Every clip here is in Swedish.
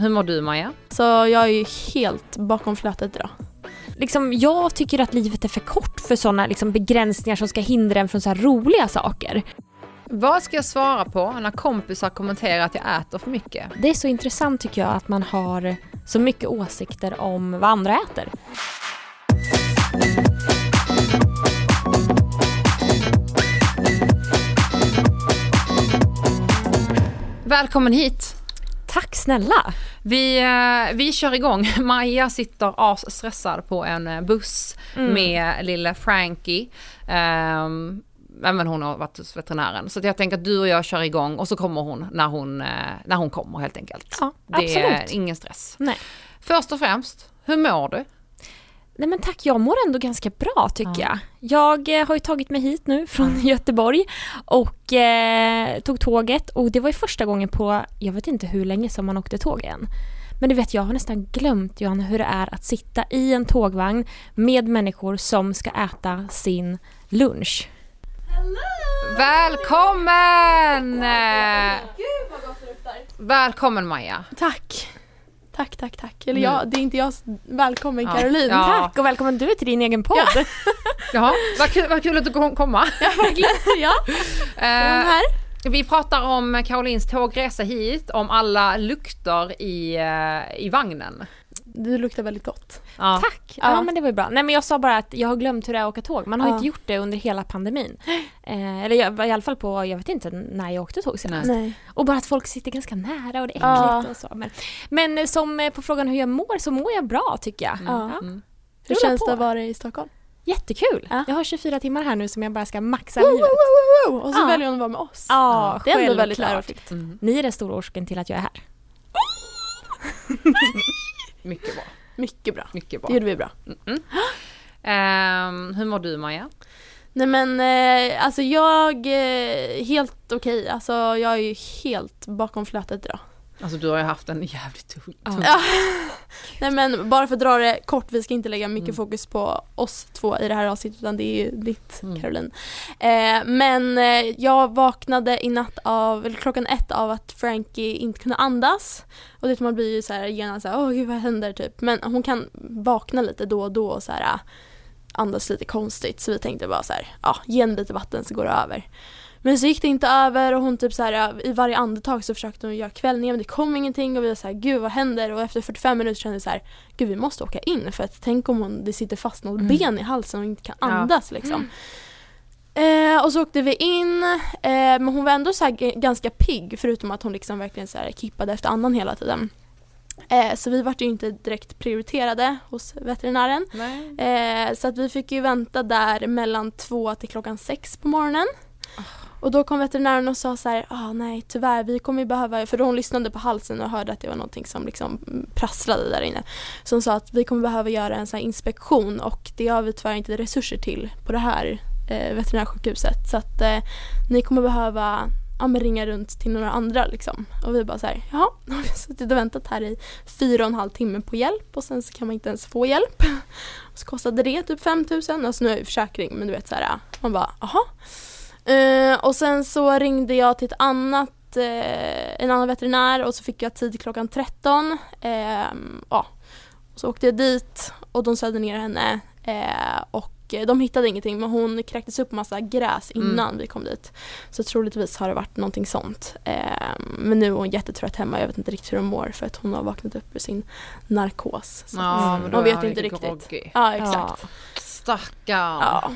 Hur mår du Maja? Så jag är ju helt bakom flötet idag. Liksom, jag tycker att livet är för kort för sådana liksom, begränsningar som ska hindra en från så här roliga saker. Vad ska jag svara på när kompisar kommenterar att jag äter för mycket? Det är så intressant tycker jag att man har så mycket åsikter om vad andra äter. Välkommen hit! Tack snälla! Vi, eh, vi kör igång. Maja sitter asstressad på en eh, buss Mm. med lilla Frankie. Um, men hon har varit hos veterinären. Så jag tänker att du och jag kör igång och så kommer hon när hon, eh, när hon kommer helt enkelt. Ja, det är absolut. ingen stress. Nej. Först och främst, hur mår du? Nej men tack, jag mår ändå ganska bra tycker Ja. jag. Jag eh, har ju tagit mig hit nu från Göteborg och eh, tog tåget och det var ju första gången på, jag vet inte hur länge som man åkte tåg än. Men du vet, jag har nästan glömt Johanna hur det är att sitta i en tågvagn med människor som ska äta sin lunch. Välkommen! Eh, Välkommen Maja. Tack. Tack, tack, tack. Eller Mm. ja, det är inte jag. Välkommen Ja. Caroline. Ja. Tack och välkommen du till din egen podd. Ja. Jaha, vad kul, vad kul att du kom komma. Ja, verkligen. Ja, Eh, den här. Vi pratar om Karolins tågresa hit, om alla lukter i, eh, i vagnen. Du luktar väldigt gott. Ja. Tack! Ja. Ja. men det var ju bra. Nej men jag sa bara att jag har glömt hur det är att åka tåg. Man har Ja. inte gjort det under hela pandemin. Eh, eller jag, i alla fall på, jag vet inte när jag åkte tåg senast. Nej. Och bara att folk sitter ganska nära och det är äckligt Ja. och så. Men, men eh, som eh, på frågan hur jag mår så mår jag bra tycker jag. Ja. Mm. Hur känns på. det att vara i Stockholm? Jättekul! Ja. Jag har 24 timmar här nu som jag bara ska maxa Woo, woo, livet. woo, woo, woo. Och så Ja. väljer hon att vara med oss. Ja, det är ändå väldigt ärofyllt. Mm. Ni är den stora orsaken till att jag är här. Mycket bra. Mycket bra. Mycket Det bra. gjorde vi bra. Mm. Ehm, hur mår du Maja? Nej men eh, alltså jag, eh, helt okej. Alltså jag är ju helt bakom flötet idag. Alltså du har ju haft en jävligt tung, tung. Ja. Nej men bara för att dra det kort, vi ska inte lägga mycket Mm. fokus på oss två i det här avsnittet utan det är ju ditt Mm. Caroline. Eh, men eh, jag vaknade i natt av, eller klockan ett av att Frankie inte kunde andas. Och det man blir ju så här genast såhär, åh gud vad händer typ. Men hon kan vakna lite då och då och så här andas lite konstigt så vi tänkte bara så här, ja ge henne lite vatten så går det över. Men så gick det inte över och hon typ så här ja, i varje andetag så försökte hon göra kvällningar men det kom ingenting och vi var så här gud vad händer och efter 45 minuter kände vi så här gud vi måste åka in för att tänk om hon, det sitter fast något Mm. ben i halsen och inte kan Ja. andas liksom. Eh, och så åkte vi in, eh, men hon var ändå så ganska pigg förutom att hon liksom verkligen så här kippade efter andan hela tiden. Eh, så vi vart ju inte direkt prioriterade hos veterinären. Eh, så att vi fick ju vänta där mellan två till klockan sex på morgonen. Och då kom veterinären och sa så här, ah, nej tyvärr vi kommer behöva, för hon lyssnade på halsen och hörde att det var någonting som liksom prasslade där inne. Så hon sa att vi kommer behöva göra en så här inspektion och det har vi tyvärr inte resurser till på det här eh, veterinärsjukhuset. Så att eh, ni kommer behöva ja, men ringa runt till några andra liksom. Och vi bara så här, jaha, nu har vi suttit och väntat här i fyra och en halv timme på hjälp och sen så kan man inte ens få hjälp. Och så kostade det typ 5000, alltså nu är jag ju försäkring men du vet så här, man bara, jaha. Eh, och sen så ringde jag till ett annat, eh, en annan veterinär och så fick jag tid klockan 13. Ehm, ja. Så åkte jag dit och de sövde ner henne eh, och eh, de hittade ingenting men hon kräktes upp massa gräs innan vi kom dit. Så troligtvis har det varit någonting sånt. Ehm, men nu är hon jättetrött hemma, jag vet inte riktigt hur hon mår för att hon har vaknat upp ur sin narkos. Så Ja, Mm. är vet inte riktigt. groggy. Ja exakt. Ja. Stackarn. Ja.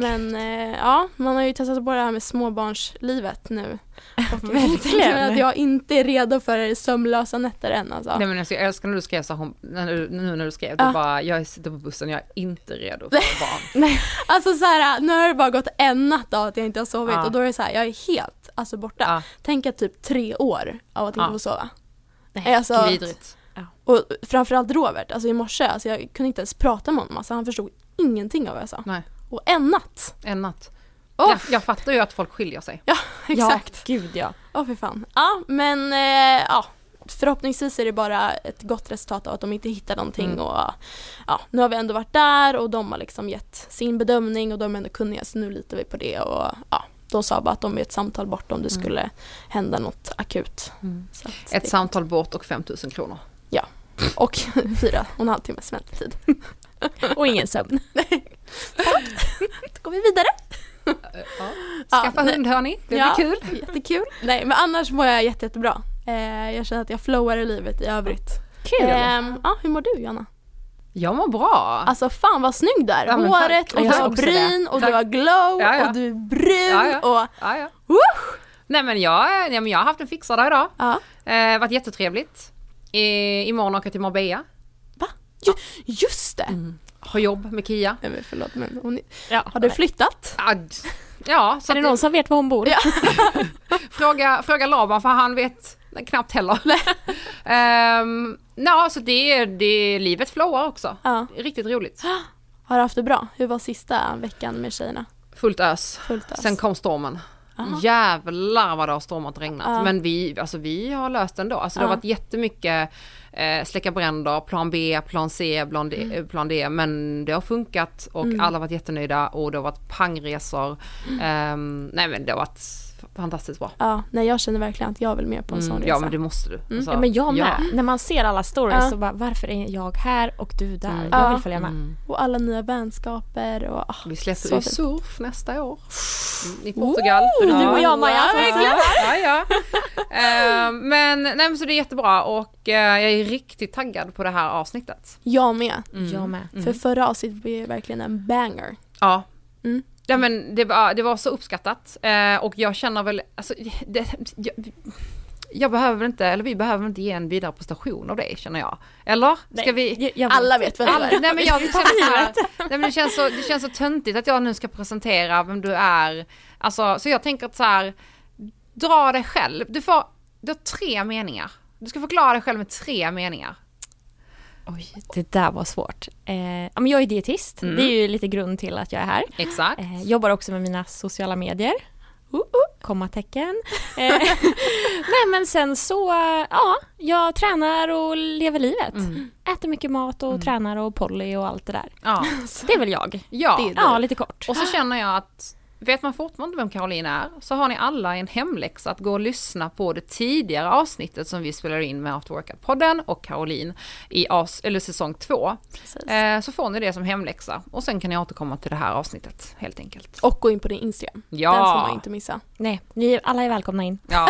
Men eh, ja, man har ju testat på det här med småbarnslivet nu. Och Verkligen. att jag inte är redo för sömnlösa nätter än alltså. Nej men alltså, jag älskar när du skrev så hon, när du, nu när du skrev, Ja. du bara, jag sitter på bussen, jag är inte redo för barn. Alltså så här, nu har det bara gått en natt av att jag inte har sovit Ja. och då är det så här, jag är helt alltså, borta. Ja. Tänk att typ tre år av att inte Ja. få sova. Nej, Alltså, Vidrigt. och framförallt Robert, alltså i morse, alltså, jag kunde inte ens prata med honom, alltså, han förstod ingenting av vad jag sa. Nej, Och en natt! en natt. Åh, Jag, jag fattar ju att folk skiljer sig. exakt. Ja, gud ja. Åh för fan. Ja men eh, ja, förhoppningsvis är det bara ett gott resultat av att de inte hittar någonting Mm. och ja, nu har vi ändå varit där och de har liksom gett sin bedömning och de är ändå kunniga så nu litar vi på det och ja, de sa bara att de är ett samtal bort om det skulle hända något akut. Mm. Så att Ett det- samtal bort och 5000 kronor. Och fyra och en halv timmes väntetid. Och ingen sömn. Då går vi vidare. Ja, Skaffa nej. hund hörni, det blir Ja. kul. Jättekul. Nej men annars mår jag jätte, jättebra. Eh, jag känner att jag flowar i livet i övrigt. Kul! Ehm, ja, hur mår du Jonna? Jag mår bra. Alltså fan vad snygg du är. Ja. Håret och du har bryn och Tack. du har glow Ja, ja. och du är brun Ja, ja. och ja, ja. Woo! Nej men jag, ja, men jag har haft en fixardag idag. ja. Eh, varit jättetrevligt. I, imorgon åker jag till Marbella. Ju, just det! Mm. Har jobb med Kia. Nej men förlåt men hon, Ja. har du flyttat? Ja, så Är det någon som vet var hon bor? Ja. fråga, fråga Laban för han vet knappt heller. um, ja, så det det livet flowar också. Ja. Riktigt roligt. Har du haft det bra? Hur var sista veckan med tjejerna? Fullt ös. Fullt ös? Sen kom stormen. Aha. Jävlar vad det har stormat och regnat. Ja. Men vi, alltså vi har löst det ändå. Alltså det har varit jättemycket eh, släcka bränder, plan B, plan C, plan D, Mm. eh, plan D. Men det har funkat och alla har varit jättenöjda och det har varit pangresor. Mm. Ehm, nej men det har varit fantastiskt bra. Ja, nej jag känner verkligen att jag vill med på en sån Mm, resa. ja men det måste du. Alltså, Ja men jag med. ja. När man ser alla stories Ja. så bara varför är jag här och du där? Mm. Jag Ja. vill följa med. Mm. Och alla nya vänskaper och ah, Vi släpper ju surf nästa år. Mm, I Portugal. du och jag, Maja, Ja, ja, ja. Ehm, men, nej, men så det är jättebra och eh, jag är riktigt taggad på det här avsnittet. jag med. Mm. Jag med. För förra avsnittet var ju verkligen en banger. Ja. Mm. Ja men det var, det var så uppskattat eh, och jag känner väl, alltså, det, jag, jag behöver inte, eller vi behöver inte ge en vidare prestation av det känner jag. Eller? Ska Nej, vi? jag- jag Alla vet vem du Alla, är. nej men jag det känns, så här, nej men det känns så, det känns så töntigt att jag nu ska presentera vem du är. Alltså, så jag tänker att så här, dra dig själv. Du får, du har tre meningar. Du ska förklara dig själv med tre meningar. Oj, det där var svårt. Eh, men jag är dietist. Mm. Det är ju lite grund till att jag är här. Exakt. Eh, jobbar också med mina sociala medier. Uh, uh. Kommatecken. Eh, nej men sen så, ja, jag tränar och lever livet. Mm. Äter mycket mat och tränar och poly och allt det där. Ja. Det är väl jag. ja. Det är Ja, lite kort. Och så känner jag att Vet man fortfarande vem Caroline är så har ni alla en hemläxa att gå och lyssna på det tidigare avsnittet som vi spelade in med After Workout-podden och Caroline i as, eller säsong två. Eh, så får ni det som hemläxa och sen kan ni återkomma till det här avsnittet helt enkelt. Och gå in på din Instagram. Ja. Den får man inte missa. Nej, ni alla är välkomna in. Ja,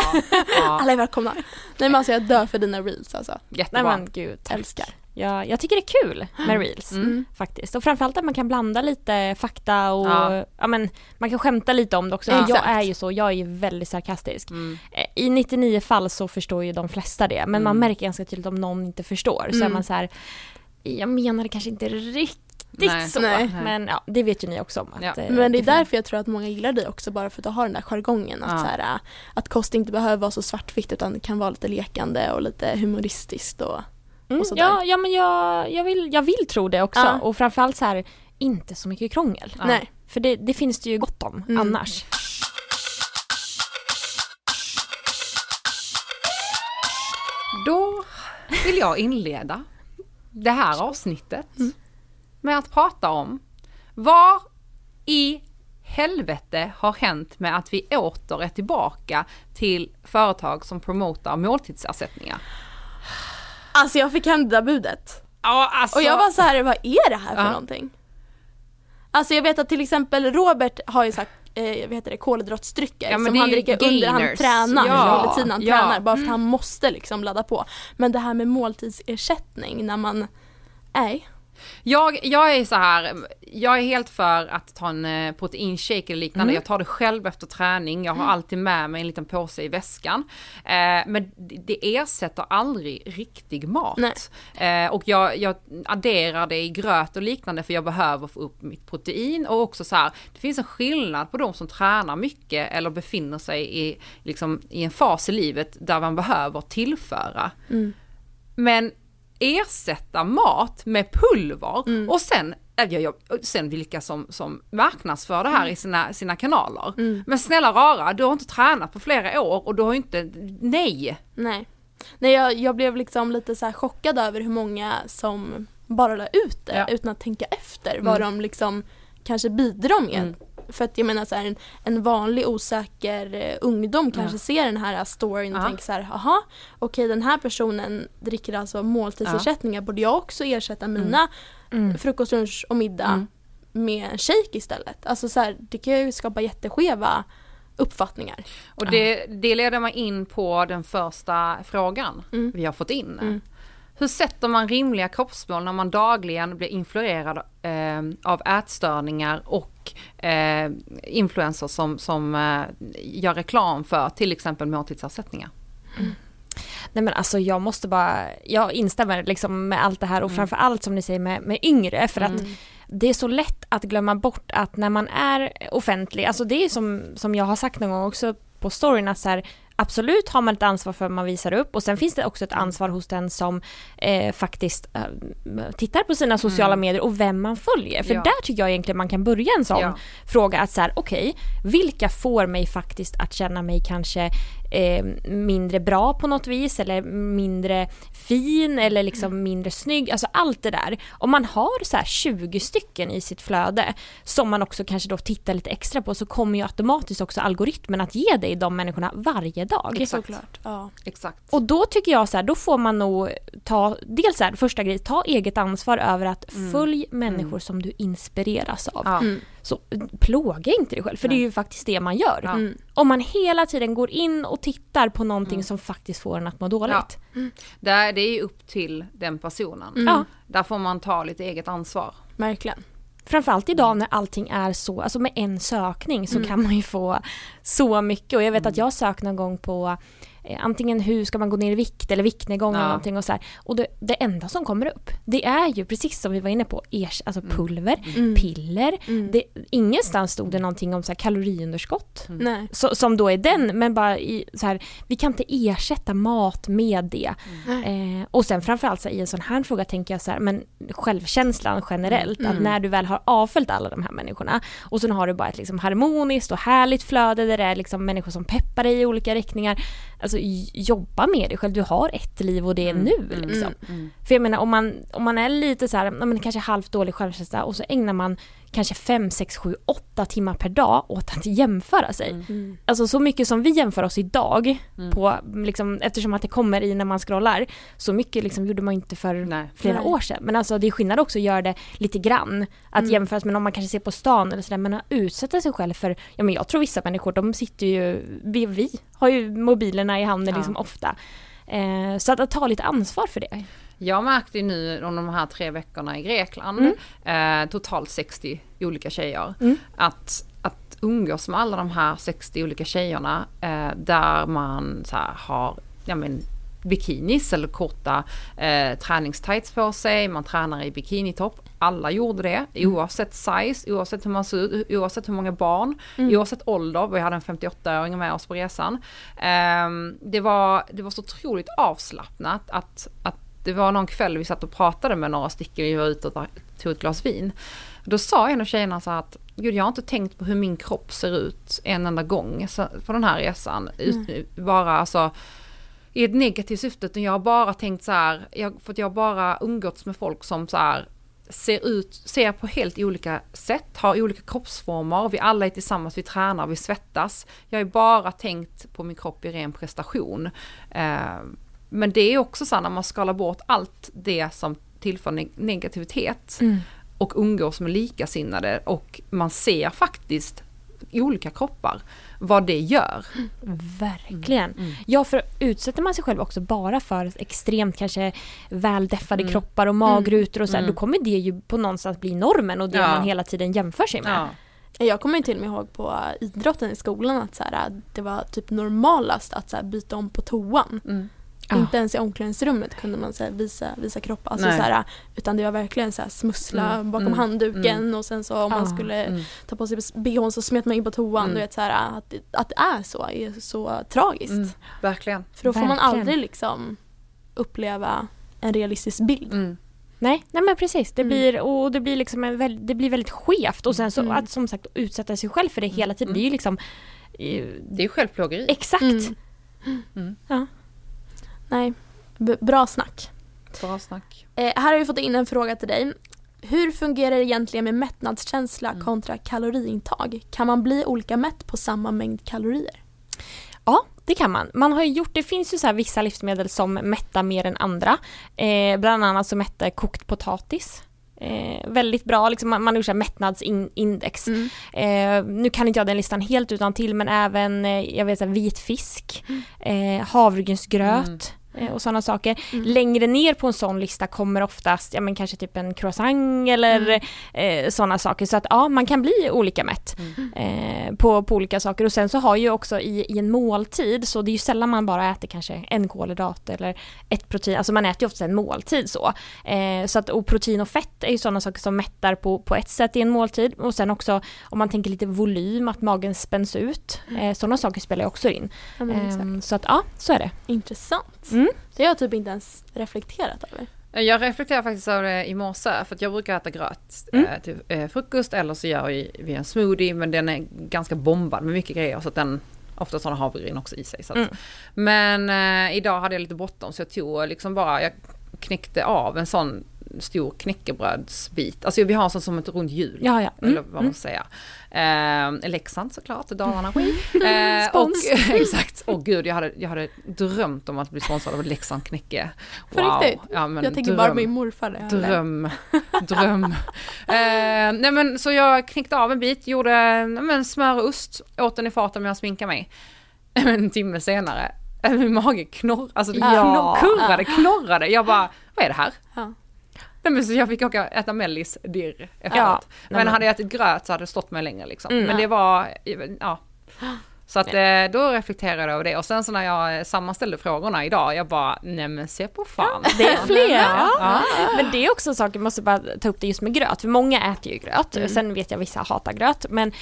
ja Alla är välkomna. Nej men alltså jag dör för dina reels alltså. Nej jättebra. men gud. Älskar. Ja, jag tycker det är kul med reels. Mm. Faktiskt. Och framförallt att man kan blanda lite fakta och Ja. ja. men, man kan skämta lite om det också. Ja. Jag är ju så, jag är ju väldigt sarkastisk. Mm. Eh, I 99 fall så förstår ju de flesta det, men man Mm. märker ganska tydligt om någon inte förstår. Så är Mm. man så här, jag menar det kanske inte riktigt Nej. så. Nej. Men ja, det vet ju ni också om. Att, Ja. eh, Men det är därför jag tror att många gillar dig också bara för att du har den där jargongen att, Ja. så här, att kost inte behöver vara så svartvitt utan det kan vara lite lekande och lite humoristiskt och Mm, och sådär. ja, ja, men jag, jag, vill, jag vill tro det också. Ja. Och framförallt så här, inte så mycket krångel. Ja. Nej. För det, det finns det ju gott om Mm. annars. Då vill jag inleda det här avsnittet med att prata om vad i helvete har hänt med att vi åter är tillbaka till företag som promotar måltidsersättningar. Alltså jag fick hem det där budet. Ja, alltså. Och jag var så här, vad är det här för Ja. någonting? Alltså jag vet att till exempel Robert har ju sagt eh, vad heter det, kolhydratsdrycker Ja, som han dricker under han gainers. tränar, Ja, under tiden han ja. tränar bara för att han måste liksom ladda på. Men det här med måltidsersättning när man, nej. Jag, jag är så här, jag är helt för att ta en eh, proteinshake eller liknande. Mm. Jag tar det själv efter träning. Jag har alltid med mig en liten påse i väskan. Eh, men det- det ersätter aldrig riktig mat. Eh, och jag, jag adderar det i gröt och liknande för jag behöver få upp mitt protein. Och också så här, det finns en skillnad på de som tränar mycket eller befinner sig i, liksom, i en fas i livet där man behöver tillföra. Mm. Men ersätta mat med pulver och sen, äh, jag, jag, sen vilka som, som marknadsför det här i sina, sina kanaler. Men snälla rara, du har inte tränat på flera år och du har inte, nej. Nej. Nej jag, jag blev liksom lite så chockad över hur många som bara la ut det Ja. utan att tänka efter vad Mm. de liksom kanske bidrar med. Mm. För att jag menar så här, en, en vanlig osäker eh, ungdom kanske Ja. ser den här storyn och Ja. tänker så här, jaha, okej den här personen dricker alltså måltidsersättningar, borde jag också ersätta mina Mm. frukost, lunch och middag Mm. med en shake istället? Alltså så här, det kan ju skapa jätteskeva uppfattningar. Och det, det leder mig in på den första frågan Mm. vi har fått in. Mm. Hur sätter man rimliga kroppsmål när man dagligen blir influerad eh, av ätstörningar och eh, influencers som, som eh, gör reklam för till exempel måltidsersättningar? Nej men alltså jag måste bara, jag instämmer liksom med allt det här och framför allt som ni säger med, med yngre för att det är så lätt att glömma bort att när man är offentlig, alltså det är som, som jag har sagt någon gång också på storyn att så här, absolut har man ett ansvar för vad man visar upp och sen finns det också ett ansvar hos den som eh, faktiskt eh, tittar på sina sociala medier och vem man följer. För Ja. där tycker jag egentligen man kan börja en sån Ja. fråga att så här, okej, vilka får mig faktiskt att känna mig kanske eh, mindre bra på något vis eller mindre fin eller liksom mindre snygg, alltså allt det där. Om man har så här 20 stycken i sitt flöde som man också kanske då tittar lite extra på så kommer ju automatiskt också algoritmen att ge dig de människorna varje dag. Exakt. Såklart. Ja. Exakt. Och då tycker jag så här, då får man nog ta, dels så här, första grejen, ta eget ansvar över att följ människor som du inspireras av. Ja. Mm. Så plåga inte dig själv, för det är ju faktiskt det man gör. Ja. Mm. Om man hela tiden går in och tittar på någonting som faktiskt får en att må dåligt. Där, det är ju upp till den personen. Mm. Ja. Där får man ta lite eget ansvar. Verkligen. Framförallt idag när allting är så, alltså med en sökning så kan man ju få så mycket och jag vet att jag sökt någon gång på antingen hur ska man gå ner i vikt eller viktnedgång eller Ja. någonting och så här. Och det, det enda som kommer upp det är ju precis som vi var inne på, ers, alltså pulver, Mm. piller. Mm. Det, ingenstans stod det någonting om så här kaloriunderskott. Nej. Så, som då är den, men bara i, så här, vi kan inte ersätta mat med det. Eh, och sen framförallt så här, i en sån här fråga tänker jag så här, men självkänslan generellt, att när du väl har avföljt alla de här människorna och sen har du bara ett liksom harmoniskt och härligt flöde där det är liksom människor som peppar dig i olika riktningar. Alltså j- jobba med dig själv, du har ett liv och det är nu liksom. Mm. För jag menar om man, om man är lite så här, men kanske halvt dålig självkänsla och så ägnar man kanske 5, 6, 7, 8 timmar per dag åt att jämföra sig. Mm. Alltså så mycket som vi jämför oss idag, på, liksom, eftersom att det kommer i när man scrollar, så mycket liksom gjorde man inte för Nej. flera Nej. år sedan. Men alltså det är skillnad också att göra det lite grann. Att Mm. jämföras med om man kanske ser på stan eller sådär, men att utsätta sig själv för, ja men jag tror vissa människor de sitter ju, vi, vi har ju mobilerna i handen Ja. liksom ofta. Eh, så att, att ta lite ansvar för det. Jag märkte ju nu under de här tre veckorna i Grekland, Mm. eh, totalt 60 olika tjejer, Mm. att, att umgås med alla de här 60 olika tjejerna eh, där man så här, har ja, men, bikinis eller korta eh, träningstights på sig, man tränar i bikinitopp. Alla gjorde det oavsett size, oavsett hur man ser ut, oavsett hur många barn, oavsett ålder. Vi hade en 58-åring med oss på resan. Ehm, det, var, det var så otroligt avslappnat att, att det var någon kväll vi satt och pratade med några stycken, vi var ute och tog ett glas vin. Då sa en av tjejerna så att, gud jag har inte tänkt på hur min kropp ser ut en enda gång på den här resan. Ut, bara alltså i ett negativt syfte, utan jag har bara tänkt så här, jag, för att jag har bara umgåtts med folk som så här ser ut, ser på helt olika sätt, har olika kroppsformer, vi alla är tillsammans, vi tränar, vi svettas. Jag har bara tänkt på min kropp i ren prestation. Eh, men det är också så här när man skalar bort allt det som tillför neg- negativitet och umgås med likasinnade och man ser faktiskt olika kroppar, vad det gör. Verkligen. Ja, för utsätter man sig själv också bara för extremt kanske väldeffade kroppar och magrutor och så här, då kommer det ju på någonstans bli normen och det Ja. man hela tiden jämför sig med. Jag kommer ju till och med ihåg på idrotten i skolan att så här, det var typ normalast att så här, byta om på toan. Mm. Ja. Inte ens i omklädningsrummet kunde man så här, visa, visa kropp. Alltså, Nej. så här, utan det var verkligen så här, smussla Mm, bakom mm, handduken och sen så om man Ah, skulle mm. ta på sig bhn så smet man in på toan. Mm. Du vet, så här, att, det- att det är så är så tragiskt. Mm, verkligen. För då får man Verkligen. aldrig liksom uppleva en realistisk bild. Mm. Nej, nej men precis. Det Mm. blir, och det blir liksom en väl, det blir väldigt skevt och sen så Mm. att som sagt utsätta sig själv för det hela tiden, det är ju liksom eh, Det är självplågeri. exakt. Mm. Ja. Nej, B- bra snack. Bra snack. Eh, här har vi fått in en fråga till dig. hur fungerar det egentligen med mättnadskänsla Mm. kontra kaloriintag? Kan man bli olika mätt på samma mängd kalorier? Ja, det kan man. Man har gjort, det finns ju så vissa livsmedel som mättar mer än andra. Eh, bland annat så mättar kokt potatis. Eh, väldigt bra, liksom, man, man har gjort mättnadsindex. Eh, nu kan inte jag den listan helt utan till men även eh, jag vet, så här, vit fisk, eh, havregrynsgröt. Eh, Och sådana saker. Längre ner på en sån lista kommer oftast, ja men kanske typ en croissant eller eh, sådana saker. Så att ja, man kan bli olika mätt eh, på, på olika saker. Och sen så har ju också i, i en måltid, så det är ju sällan man bara äter kanske en kolhydrat eller ett protein, alltså man äter ju ofta en måltid så. Eh, så att, och protein och fett är ju sådana saker som mättar på, på ett sätt i en måltid. Och sen också om man tänker lite volym, att magen spänns ut. Eh, sådana saker spelar ju också in. Ja. Ehm, så att ja, så är det. Intressant. Mm. Det har jag typ inte ens reflekterat över. Jag reflekterar faktiskt över det i morse för att jag brukar äta gröt Mm. eh, till eh, frukost eller så gör vi, en smoothie men den är ganska bombad med mycket grejer så att den Oftast har den havregryn också i sig. Så att, Mm. Men eh, idag hade jag lite bråttom så jag tog liksom bara, jag knäckte av en sån stor knäckebrödsbit. Alltså vi har en sån som ett runt hjul. Ja, ja. Mm. Eller vad man säger. Eh, Leksand såklart, Dalarna. Eh, och, exakt, och gud jag hade, jag hade drömt om att bli sponsrad av Leksand knäcke. På riktigt? Ja, men jag tänker dröm. bara min morfar. Dröm, dröm. eh, nej men så jag knäckte av en bit, gjorde men, smör och ost, åt den i farten medan jag sminkade mig. En timme senare, eh, min mage knorr, alltså det Ja. knor, kurrade, knorrade. Jag bara, vad är det här? Ja. Nej, men så jag fick åka äta mellis dirr efteråt. Ja, men nej, hade jag ätit gröt så hade det stått mig längre liksom. Mm. Men det var, ja. Så att eh, då reflekterade jag över det och sen så när jag sammanställde frågorna idag, jag bara, nej men se på fan. Det är fler. Ja. Men det är också saker, jag måste bara ta upp det just med gröt, för många äter ju gröt, sen vet jag vissa hatar gröt, men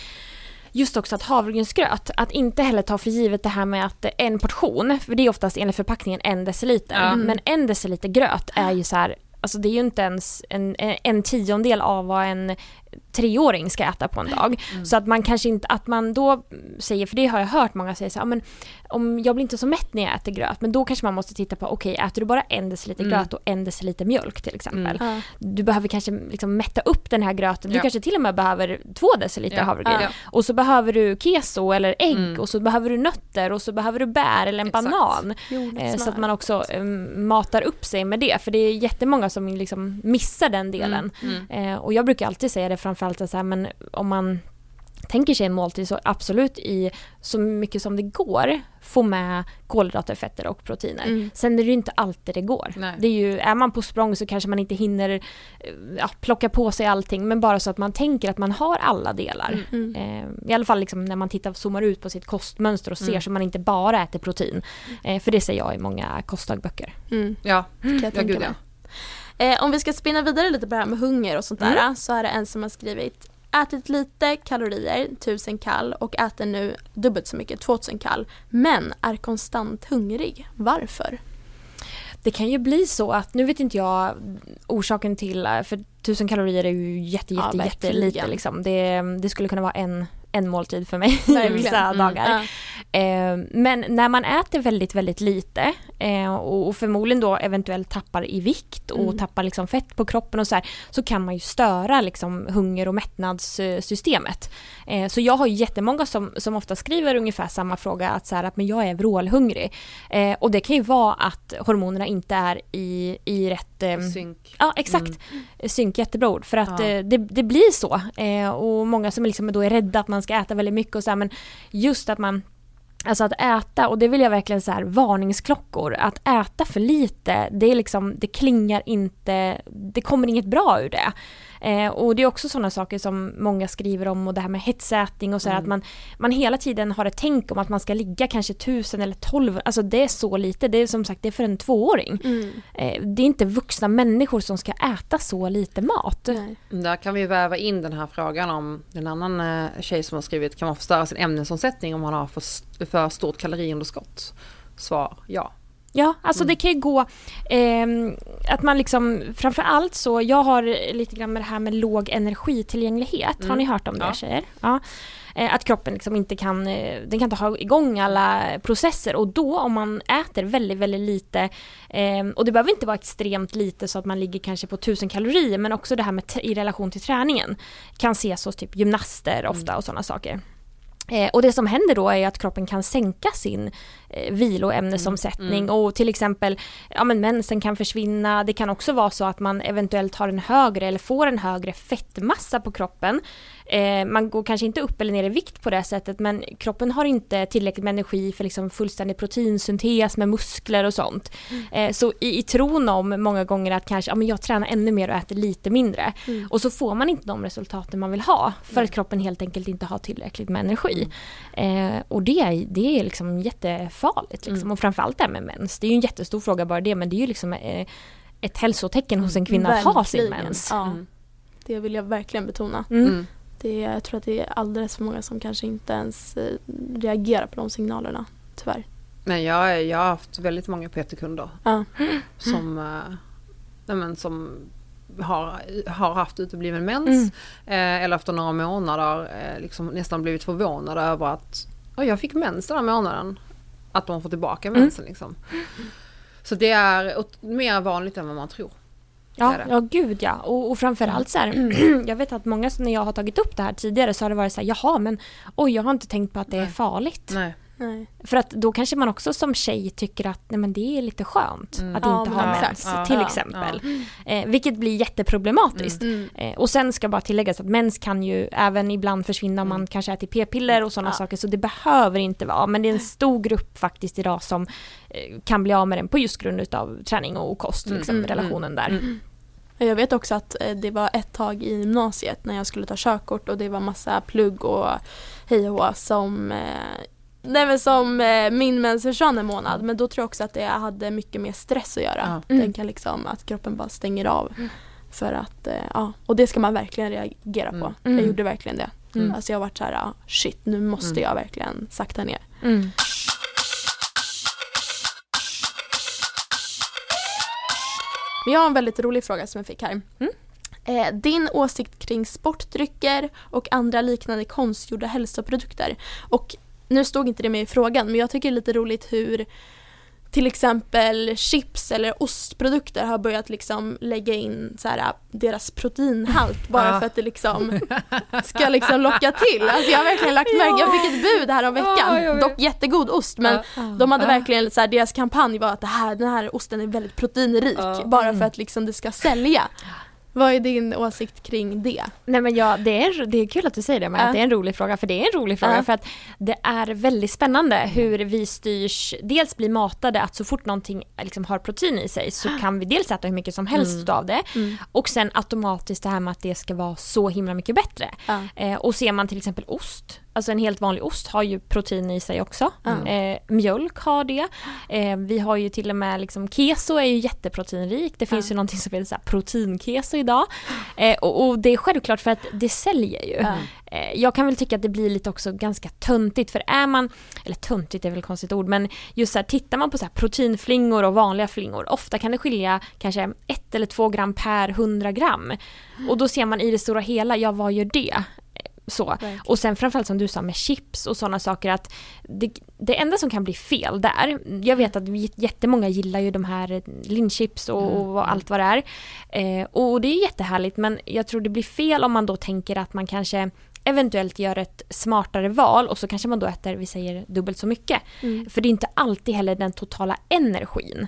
just också att havregrynsgröt, att inte heller ta för givet det här med att en portion, för det är oftast enligt förpackningen en deciliter, Ja. men en deciliter gröt är ju så här Alltså det är ju inte ens en, en tiondel av vad en treåring ska äta på en dag. Så att man kanske inte, att man då säger, för det har jag hört många säga så här, "Ja, men om jag blir inte så mätt när jag äter gröt, men då kanske man måste titta på, okej äter du bara en deciliter Mm. gröt och en deciliter mjölk till exempel. Ja. Du behöver kanske liksom mätta upp den här gröten, du Ja. kanske till och med behöver två deciliter Ja. havregryn. Ja. Och så behöver du keso eller ägg Mm. och så behöver du nötter och så behöver du bär eller en Exakt. banan. Jordnötssmör. Eh, så att man också eh, matar upp sig med det, för det är jättemånga som liksom missar den delen. Mm. Eh, och jag brukar alltid säga det framförallt att så här, men om man tänker sig en måltid så absolut i så mycket som det går få med kolhydrater, fetter och proteiner. Mm. Sen är det ju inte alltid det går. Nej. Det är, ju, är man på språng så kanske man inte hinner eh, ja, plocka på sig allting men bara så att man tänker att man har alla delar. Mm. Eh, I alla fall liksom när man tittar, zoomar ut på sitt kostmönster och ser Mm. så man inte bara äter protein. Eh, för det ser jag i många kostdagböcker. Mm. Ja, Kan jag ja tänka mig. ja. Eh, om vi ska spinna vidare lite på det här med hunger och sånt där Mm. så är det en som har skrivit Ätit lite kalorier, 1000 kall och äter nu dubbelt så mycket, 2000 kall. Men är konstant hungrig. Varför? Det kan ju bli så att, nu vet inte jag orsaken till, eh, för 1000 kalorier är ju jätte, Ja, jätte, verkligen. jättelite liksom. Det, det skulle kunna vara en, en måltid för mig Verkligen. vissa Mm. dagar. Ja. Eh, men när man äter väldigt, väldigt lite eh, och, och förmodligen då eventuellt tappar i vikt och Mm. tappar liksom fett på kroppen och så här, så kan man ju störa liksom hunger och mättnadssystemet. Eh, så jag har ju jättemånga som, som ofta skriver ungefär samma fråga, att, så här, att men jag är vrålhungrig. Eh, och det kan ju vara att hormonerna inte är i, i rätt eh, Synk. Ja exakt, synk jättebra ord för att Ja. eh, det, det blir så eh, och många som liksom då är rädda att man ska äta väldigt mycket och så här, men just att man Alltså att äta, och det vill jag verkligen så här varningsklockor, att äta för lite, det är liksom, det klingar inte, det kommer inget bra ur det. Eh, och det är också sådana saker som många skriver om och det här med hetsätning och så här, Mm. att man, man hela tiden har ett tänk om att man ska ligga kanske tusen eller tolv, alltså det är så lite, det är som sagt det är för en tvååring. Mm. Eh, det är inte vuxna människor som ska äta så lite mat. Nej. Där kan vi väva in den här frågan om en annan eh, tjej som har skrivit, kan man förstöra sin ämnesomsättning om man har för, för stort kaloriunderskott? Svar ja. Ja, alltså Mm. det kan ju gå ehm, att man liksom, framför allt så, jag har lite grann med det här med låg energitillgänglighet. Har Mm. ni hört om det Ja. tjejer? Ja. Eh, att kroppen liksom inte kan, eh, den kan inte ha igång alla processer och då om man äter väldigt, väldigt lite eh, och det behöver inte vara extremt lite så att man ligger kanske på 1000 kalorier men också det här med i relation till träningen kan ses hos typ gymnaster ofta mm. och sådana saker. Eh, och det som händer då är att kroppen kan sänka sin eh, viloämnesomsättning mm. och till exempel ja, men mensen kan försvinna. Det kan också vara så att man eventuellt har en högre eller får en högre fettmassa på kroppen Eh, man går kanske inte upp eller ner i vikt på det sättet men kroppen har inte tillräckligt med energi för liksom fullständig proteinsyntes med muskler och sånt. Mm. Eh, så i, i tron om många gånger att kanske, ja men jag tränar ännu mer och äter lite mindre. Mm. Och så får man inte de resultaten man vill ha för att kroppen helt enkelt inte har tillräckligt med energi. Mm. Eh, och det, det är liksom jättefarligt liksom. Mm. Och framförallt det här med mens. Det är ju en jättestor fråga bara det men det är ju liksom eh, ett hälsotecken hos en kvinna att ha sin mens. Ja. Mm. Det vill jag verkligen betona. Mm. Det jag tror att det är alldeles för många som kanske inte ens eh, reagerar på de signalerna, tyvärr. Nej, jag, jag har haft väldigt många PT-kunder ja. som, äh, men, som har, har haft utebliven mens mm. eh, eller efter några månader eh, liksom nästan blivit förvånade över att oh, jag fick mens den här månaden. Att de får tillbaka mensen mm. liksom. Så det är mer vanligt än vad man tror. Ja, ja gud ja. Och, och framförallt så här, jag vet att många när jag har tagit upp det här tidigare så har det varit så här, jaha men oj jag har inte tänkt på att det är farligt. Nej. Nej. För att då kanske man också som tjej tycker att nej men det är lite skönt mm. att ja, inte ha mens ja, till ja, exempel. Eh, vilket blir jätteproblematiskt. Mm. Eh, och sen ska bara tilläggas att mens kan ju även ibland försvinna om man mm. kanske äter p-piller och sådana saker så det behöver inte vara men det är en stor grupp faktiskt idag som eh, kan bli av med den på just grund av träning och kost, liksom, mm. relationen där. Mm. Jag vet också att eh, det var ett tag i gymnasiet när jag skulle ta körkort och det var massa plugg och hej och som eh, Nej men som eh, min mens försvann en månad men då tror jag också att det hade mycket mer stress att göra. Mm. Den kan liksom, att kroppen bara stänger av. Mm. För att, ja, och det ska man verkligen reagera på. Mm. Jag mm. gjorde verkligen det. Mm. Alltså jag har varit så här, shit nu måste mm. jag verkligen sakta ner. Mm. Men jag har en väldigt rolig fråga som jag fick här. Mm. Eh, din åsikt kring sportdrycker och andra liknande konstgjorda hälsoprodukter. Och nu stod inte det med i frågan men jag tycker det är lite roligt hur till exempel chips eller ostprodukter har börjat liksom lägga in så här, deras proteinhalt bara ja. för att det liksom ska liksom locka till. Alltså jag har verkligen lagt märke, jag fick ett bud här om veckan, ja, dock jättegod ost men ja. de hade verkligen så här, deras kampanj var att det här, den här osten är väldigt proteinrik bara för att liksom det ska sälja. Vad är din åsikt kring det? Nej men ja, det är, det är kul att du säger det, men att det är en rolig fråga, för det är en rolig fråga uh. för att det är väldigt spännande hur vi styrs, dels blir matade att så fort någonting liksom har protein i sig så kan vi dels äta hur mycket som helst mm. av det mm. och sen automatiskt det här med att det ska vara så himla mycket bättre. Uh. Eh, och ser man till exempel ost Alltså en helt vanlig ost har ju protein i sig också. Mm. Eh, mjölk har det. Eh, vi har ju till och med liksom, keso är ju jätteproteinrik. Det finns mm. ju någonting som heter proteinkeso idag. Eh, och, och, det är självklart för att det säljer ju. Mm. jag kan väl tycka att det blir lite också ganska töntigt för är man, eller töntigt är väl ett konstigt ord, men just så här, tittar man på så här proteinflingor och vanliga flingor, ofta kan det skilja kanske ett eller två gram per 100 gram. Och då ser man i det stora hela, ja vad gör det? Så. Verkligen. Och sen framförallt som du sa med chips och sådana saker att det, det enda som kan bli fel där, jag vet att jättemånga gillar ju de här linchips och, mm. och allt vad det är. Eh, och det är jättehärligt men jag tror det blir fel om man då tänker att man kanske eventuellt gör ett smartare val och så kanske man då äter, vi säger dubbelt så mycket. Mm. För det är inte alltid heller den totala energin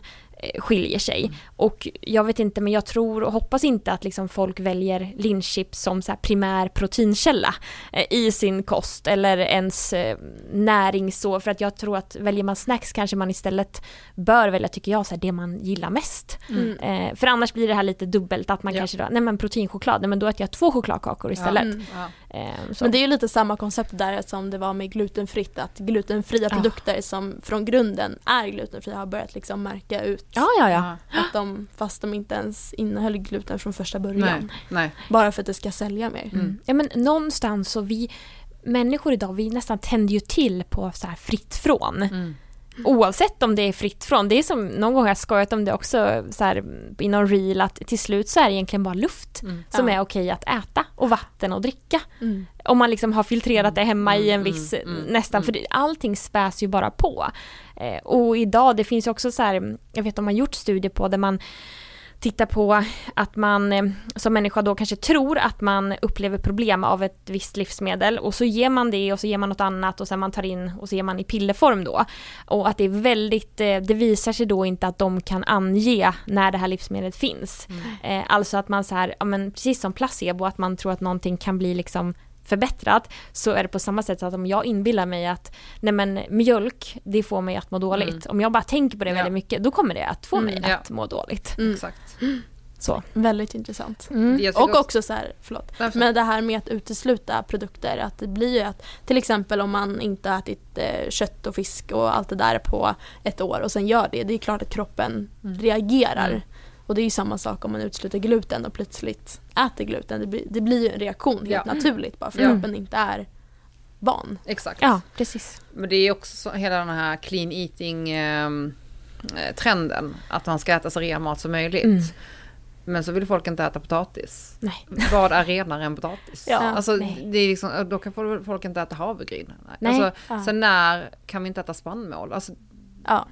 skiljer sig. Mm. Och jag vet inte men jag tror och hoppas inte att liksom folk väljer linchips som så primär proteinkälla eh, i sin kost eller ens eh, näring så för att jag tror att väljer man snacks kanske man istället bör välja tycker jag så här, det man gillar mest. Mm. Eh, för annars blir det här lite dubbelt att man ja. kanske då, nej men proteinchoklad, nej men då äter jag två chokladkakor istället. Ja. Mm. Ja. Eh, men det är ju lite samma koncept där som det var med glutenfritt att glutenfria produkter som från grunden är glutenfria har börjat liksom märka ut Ja, ja, ja. Att de, fast de inte ens innehöll gluten från första början. Nej, nej. Bara för att det ska sälja mer. Mm. Ja men någonstans så vi människor idag vi nästan tänder ju till på så här fritt från. Mm. Oavsett om det är fritt från, det är som någon gång har jag skojat om det också så här, i någon reel att till slut så är det egentligen bara luft Mm. som Ja. är okej att äta och vatten och dricka. Mm. Om man liksom har filtrerat det hemma i en Mm, viss, mm, mm, nästan, för allting späs ju bara på. Eh, och idag, det finns ju också så här, jag vet om man gjort studier på där man tittar på att man eh, som människa då kanske tror att man upplever problem av ett visst livsmedel och så ger man det och så ger man något annat och sen man tar in och så ger man i pillerform då. Och att det är väldigt, eh, det visar sig då inte att de kan ange när det här livsmedlet finns. Eh, alltså att man så här, ja men precis som placebo, att man tror att någonting kan bli liksom förbättrat så är det på samma sätt att om jag inbillar mig att nej men mjölk det får mig att må dåligt. Mm. Om jag bara tänker på det Ja. väldigt mycket då kommer det att få mig Mm, ja. att må dåligt. Mm. Exakt. Så. Väldigt intressant. Mm. Och också så här, förlåt, Därför- med det här med att utesluta produkter, att det blir ju att till exempel om man inte har ätit eh, kött och fisk och allt det där på ett år och sen gör det, det är klart att kroppen Mm. reagerar. Mm. Och det är ju samma sak om man utesluter gluten och plötsligt äter gluten. Det blir, det blir ju en reaktion helt Ja. naturligt bara för Ja. kroppen inte är van. Exakt. Ja, precis. Men det är också så, hela den här clean eating ehm, eh, trenden. Att man ska äta så ren mat som möjligt. Mm. Men så vill folk inte äta potatis. Nej. Vad är renare än potatis? Ja, alltså, nej. det är liksom, då kan folk inte äta havregryn. Nej. Alltså, Ja. Sen när kan vi inte äta spannmål? Alltså, Ja.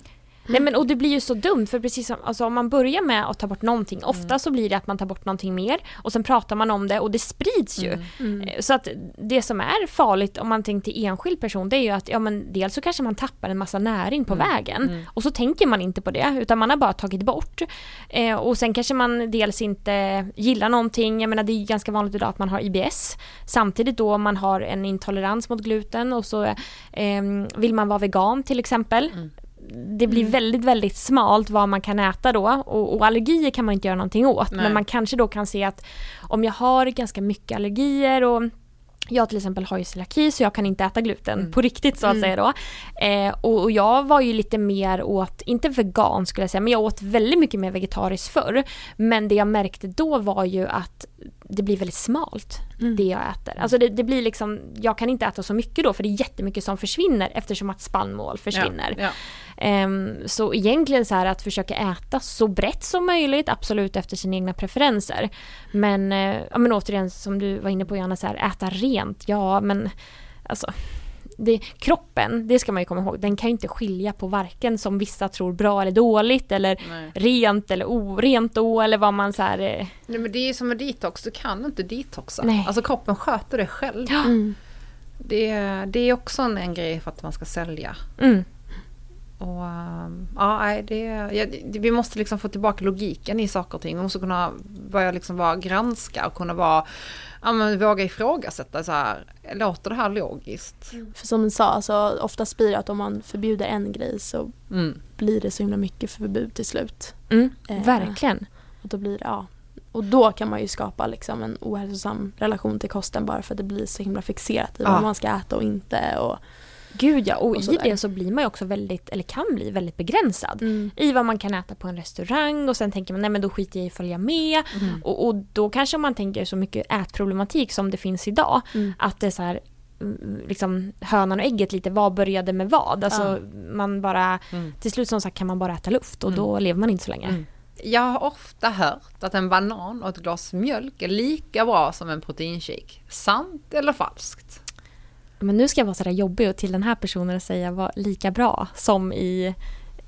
Nej men och det blir ju så dumt för precis som, alltså om man börjar med att ta bort någonting, ofta Mm. så blir det att man tar bort någonting mer och sen pratar man om det och det sprids ju. Mm. Mm. Eh, Så att det som är farligt om man tänker till enskild person det är ju att ja men dels så kanske man tappar en massa näring på vägen och så tänker man inte på det utan man har bara tagit bort. Eh, och sen kanske man dels inte gillar någonting, jag menar det är ganska vanligt idag att man har IBS samtidigt då man har en intolerans mot gluten och så eh, vill man vara vegan till exempel. Mm. Det blir väldigt, väldigt smalt vad man kan äta då och, och allergier kan man inte göra någonting åt Nej. men man kanske då kan se att om jag har ganska mycket allergier och jag till exempel har ju celiaki så jag kan inte äta gluten Mm. på riktigt så att Mm. säga då. Eh, och, och jag var ju lite mer åt, inte vegan skulle jag säga, men jag åt väldigt mycket mer vegetariskt förr. Men det jag märkte då var ju att det blir väldigt smalt Mm. det jag äter. Alltså det, det blir liksom, jag kan inte äta så mycket då för det är jättemycket som försvinner eftersom att spannmål försvinner. Ja, ja. Ehm, så egentligen så här att försöka äta så brett som möjligt, absolut efter sina egna preferenser. Men, eh, ja, men återigen som du var inne på Johanna, så här, äta rent, ja men alltså det, kroppen, det ska man ju komma ihåg, den kan ju inte skilja på varken som vissa tror bra eller dåligt eller Nej. rent eller orent då eller vad man så här, eh, Nej, men det är som med detox, du kan inte detoxa. Nej. Alltså kroppen sköter det själv. Mm. Det, det är också en, en grej för att man ska sälja. mm, Och, ehm, ja, nej, det, ja, det, vi måste liksom få tillbaka logiken i saker och ting. Vi måste kunna börja liksom vara granska och kunna vara, ja, men våga ifrågasätta så här, låter det här logiskt? För som du sa, alltså, oftast blir det att om man förbjuder en grej så Mm. blir det så himla mycket förbud till slut. mm, Eh. verkligen. Och då blir det, ja. Och då kan man ju skapa liksom en ohälsosam relation till kosten bara för att det blir så himla fixerat i Ja. vad man ska äta och inte. Och, Gud ja, och, Och i sådär. det så blir man ju också väldigt, eller kan bli väldigt begränsad. mm. i vad man kan äta på en restaurang och sen tänker man nej men då skiter jag i att följa med. Mm. Och, och då kanske man tänker så mycket ätproblematik som det finns idag. Mm. Att det är så här mm, liksom hönan och ägget lite, vad började med vad? Alltså man bara, Mm. till slut som sagt kan man bara äta luft och Mm. då lever man inte så länge. Jag har ofta hört att en banan och ett glas mjölk är lika bra som en proteinshake. Sant eller falskt? Men nu ska jag vara sådär jobbig och till den här personen säga vad lika bra som i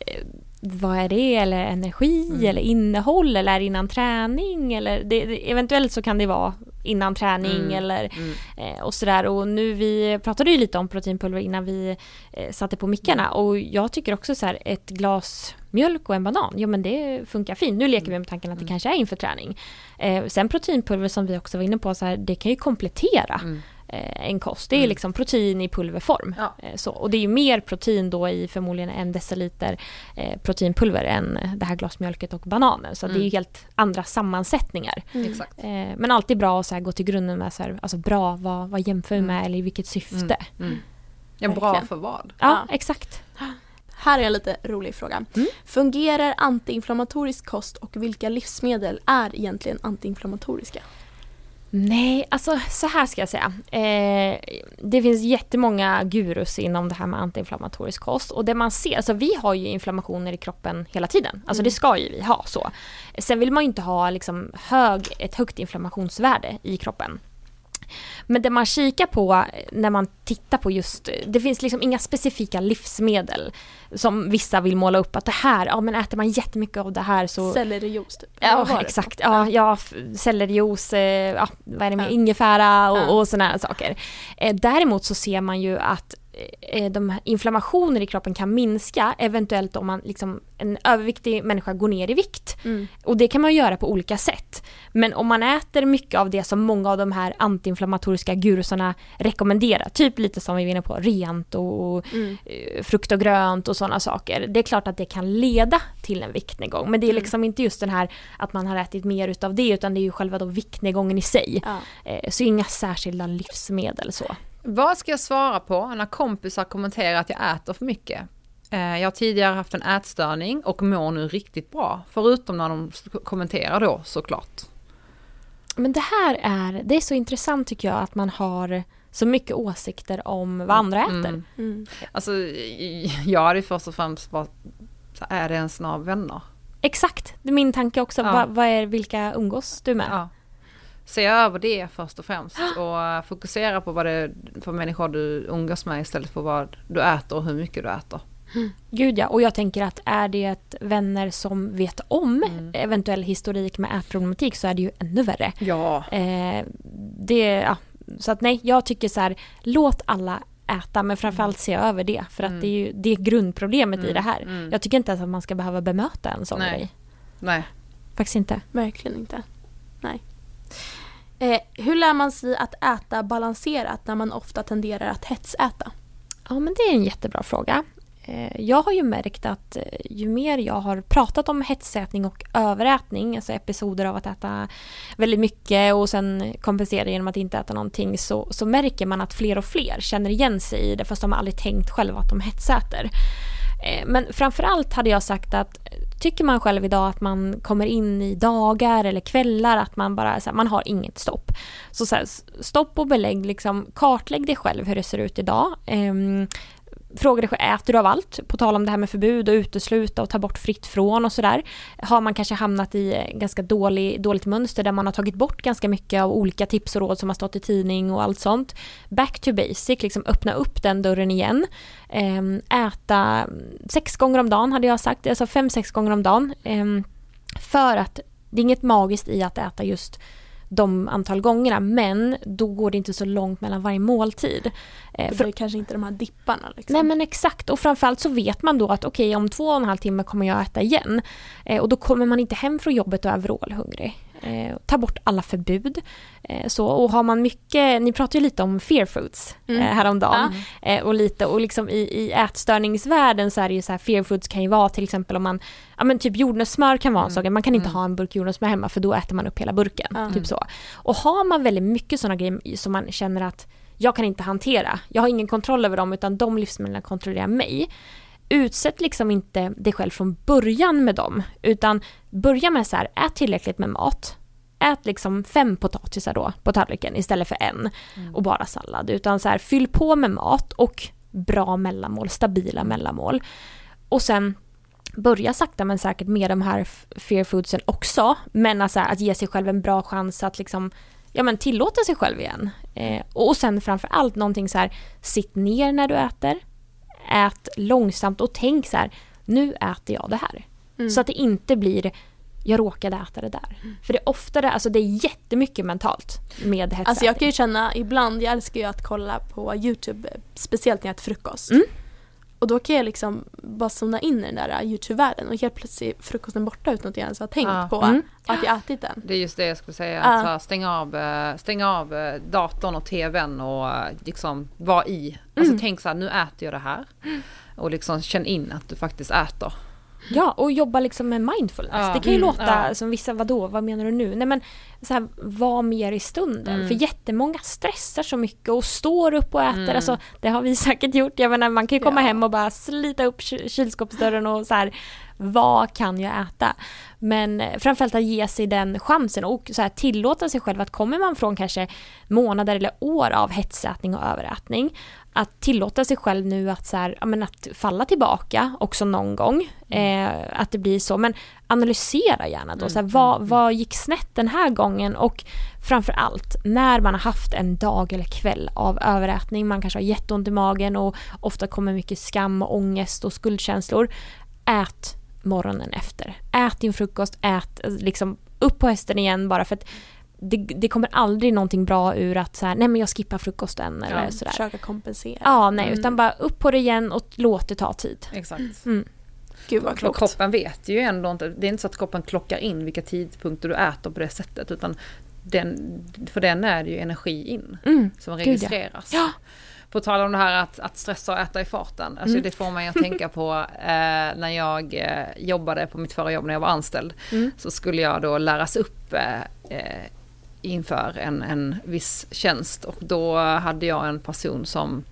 eh, vad är det eller energi Mm. eller innehåll eller är det innan träning eller det, det, eventuellt så kan det vara innan träning Mm. eller Mm. eh, och sådär och nu vi pratade ju lite om proteinpulver innan vi eh, satte på mickarna och jag tycker också så här ett glas mjölk och en banan, ja men det funkar fint. Nu leker vi med tanken att det Mm. kanske är inför träning. Eh, sen proteinpulver som vi också var inne på, så här, det kan ju komplettera Mm. En kost. Det är Mm. liksom protein i pulverform. Ja. Eh, så, och det är ju mer protein då i förmodligen en deciliter eh, proteinpulver än det här glasmjölket och bananen. Så det är ju Mm. helt andra sammansättningar. Mm. Exakt. Eh, men alltid bra att så här, gå till grunden med så här, alltså bra, vad, vad jämför vi Mm. med eller i vilket syfte? Mm. Mm. Ja, bra för vad? Ja, Ja. exakt. Här är en lite rolig fråga. Mm. Fungerar antiinflammatorisk kost och vilka livsmedel är egentligen antiinflammatoriska? Nej, alltså så här ska jag säga. Eh, det finns jättemånga gurus inom det här med antiinflammatorisk kost och det man ser, alltså vi har ju inflammationer i kroppen hela tiden. Alltså det ska ju vi ha så. Sen vill man ju inte ha liksom hög, ett högt inflammationsvärde i kroppen. Men det man kikar på när man tittar på just, det finns liksom inga specifika livsmedel som vissa vill måla upp att det här, ja men äter man jättemycket av det här så... Sellerijuice typ? Ja exakt, ja, ja sellerijuice, eh, ja, vad är det med, ingefära och, Ja. och sådana saker. Eh, däremot så ser man ju att de här inflammationer i kroppen kan minska eventuellt om man liksom, en överviktig människa går ner i vikt. Mm. Och det kan man göra på olika sätt. Men om man äter mycket av det som många av de här antiinflammatoriska gurusarna rekommenderar, typ lite som vi var inne på, rent och Mm. eh, frukt och grönt och sådana saker. Det är klart att det kan leda till en viktnedgång. Men det är Mm. liksom inte just den här att man har ätit mer utav det utan det är ju själva då viktnedgången i sig. Ja. Eh, Så inga särskilda livsmedel så. Vad ska jag svara på när kompisar kommenterar att jag äter för mycket? Eh, Jag har tidigare haft en ätstörning och mår nu riktigt bra. Förutom när de kommenterar då såklart. Men det här är, det är så intressant tycker jag att man har så mycket åsikter om vad andra äter. Mm. Mm. Alltså jag hade först och främst bara, är det ens några vänner? Exakt, det är min tanke också. Ja. Vad, vad är, vilka umgås du med? Ja. Se över det först och främst och fokusera på vad det är för människor du umgås med istället för vad du äter och hur mycket du äter. Gud ja, och jag tänker att är det vänner som vet om Mm. eventuell historik med ätproblematik så är det ju ännu värre. Ja. Eh, det, ja, så att nej, jag tycker så här, låt alla äta men framförallt se över det för att Mm. det är ju det är grundproblemet i Mm, det här. mm. Jag tycker inte ens att man ska behöva bemöta en sån Nej. grej. Nej. Faktiskt inte. Verkligen inte. Nej. Eh, hur lär man sig att äta balanserat när man ofta tenderar att hetsäta? Ja men det är en jättebra fråga. Eh, Jag har ju märkt att eh, ju mer jag har pratat om hetsätning och överätning, alltså episoder av att äta väldigt mycket och sen kompensera genom att inte äta någonting, så, så märker man att fler och fler känner igen sig i det fast de har aldrig tänkt själva att de hetsäter. Eh, men framförallt hade jag sagt att tycker man själv idag att man kommer in i dagar eller kvällar att man bara så här, man har inget stopp. Så, så här, stopp och belägg, liksom, kartlägg dig själv hur det ser ut idag. Ehm, Fråga dig själv, äter du av allt? På tal om det här med förbud och utesluta och ta bort fritt från och sådär. Har man kanske hamnat i ganska dålig, dåligt mönster där man har tagit bort ganska mycket av olika tips och råd som har stått i tidning och allt sånt. Back to basic, liksom öppna upp den dörren igen. Ehm, äta sex gånger om dagen hade jag sagt, alltså fem, sex gånger om dagen. Ehm, för att det är inget magiskt i att äta just de antal gångerna men då går det inte så långt mellan varje måltid. Eh, Det för, blir kanske inte de här dipparna. Liksom. nej men exakt och framförallt så vet man då att okej om två och en halv timme kommer jag äta igen. Eh, och då kommer man inte hem från jobbet och är vrålhungrig. Eh, ta bort alla förbud. Eh, så, och har man mycket, ni pratade ju lite om fear foods Mm. eh, häromdagen. Eh, och lite, och liksom i, i ätstörningsvärlden så är det ju så här, fear foods kan ju vara till exempel om man, ja men typ jordnötssmör kan vara en sak, man kan inte Mm. ha en burk jordnötssmör hemma för då äter man upp hela burken. Mm. Typ så. Och har man väldigt mycket sådana grejer som man känner att jag kan inte hantera, jag har ingen kontroll över dem utan de livsmedlen kontrollerar mig. Utsätt liksom inte dig själv från början med dem utan börja med så här, ät tillräckligt med mat. Ät liksom fem potatisar då på tallriken istället för en och bara sallad. Utan så här, fyll på med mat och bra mellanmål, stabila mellanmål. Och sen börja sakta men säkert med de här fear foodsen också. Men alltså att ge sig själv en bra chans att liksom ja, men tillåta sig själv igen. Eh, och sen framför allt någonting så här, sitt ner när du äter. Ät långsamt och tänk så här, nu äter jag det här. Mm. Så att det inte blir, jag råkade äta det där. För det är oftare, alltså det är jättemycket mentalt med hetsätning. Alltså jag kan ju känna ibland, jag älskar ju att kolla på YouTube, speciellt när jag äter frukost. Mm. Och då kan jag liksom bara zona in i den där YouTube-världen och helt plötsligt är frukosten borta utan att jag ens har tänkt Ja. på Mm. att jag ätit den. Det är just det jag skulle säga. Ja. Att här, stänga av, eh, stänga av eh, datorn och tvn och eh, liksom vara i. Alltså Mm. tänk så här, nu äter jag det här. Och liksom känn in att du faktiskt äter. Ja, och jobba liksom med mindfulness. Ja. Det kan ju Mm, låta ja. som vissa, vadå, vad menar du nu? Nej men, så här, var mer i stunden. Mm. För jättemånga stressar så mycket och står upp och äter. Mm. Alltså, det har vi säkert gjort. Jag menar, man kan ju komma Ja. hem och bara slita upp ky- kylskåpsdörren och så här, vad kan jag äta? Men eh, framförallt att ge sig den chansen och så här, tillåta sig själv att kommer man från kanske månader eller år av hetsätning och överätning att tillåta sig själv nu att, så här, ja, att falla tillbaka också någon gång. Eh, att det blir så. Men analysera gärna då. Så här, vad, vad gick snett den här gången? Och framför allt när man har haft en dag eller kväll av överätning. Man kanske har jätteont i magen och ofta kommer mycket skam, och ångest och skuldkänslor. Ät morgonen efter. Ät din frukost, ät liksom upp på hästen igen bara för att det, det, kommer aldrig någonting bra ur att så här, nej men jag skippar frukosten eller ja, sådär. Försöka kompensera. Ja, nej, mm. utan bara upp på det igen och låt det ta tid. Exakt. Mm. Gud vad klokt. Kroppen vet ju ändå inte, det är inte så att kroppen klockar in vilka tidpunkter du äter på det sättet utan den, för den är det ju energi in mm. som registreras. Ja. På tal om det här att, att stressa och äta i farten, alltså mm. det får mig att tänka på eh, när jag eh, jobbade på mitt förra jobb när jag var anställd. Mm. Så skulle jag då läras upp eh, eh inför en, en viss tjänst och då hade jag en person som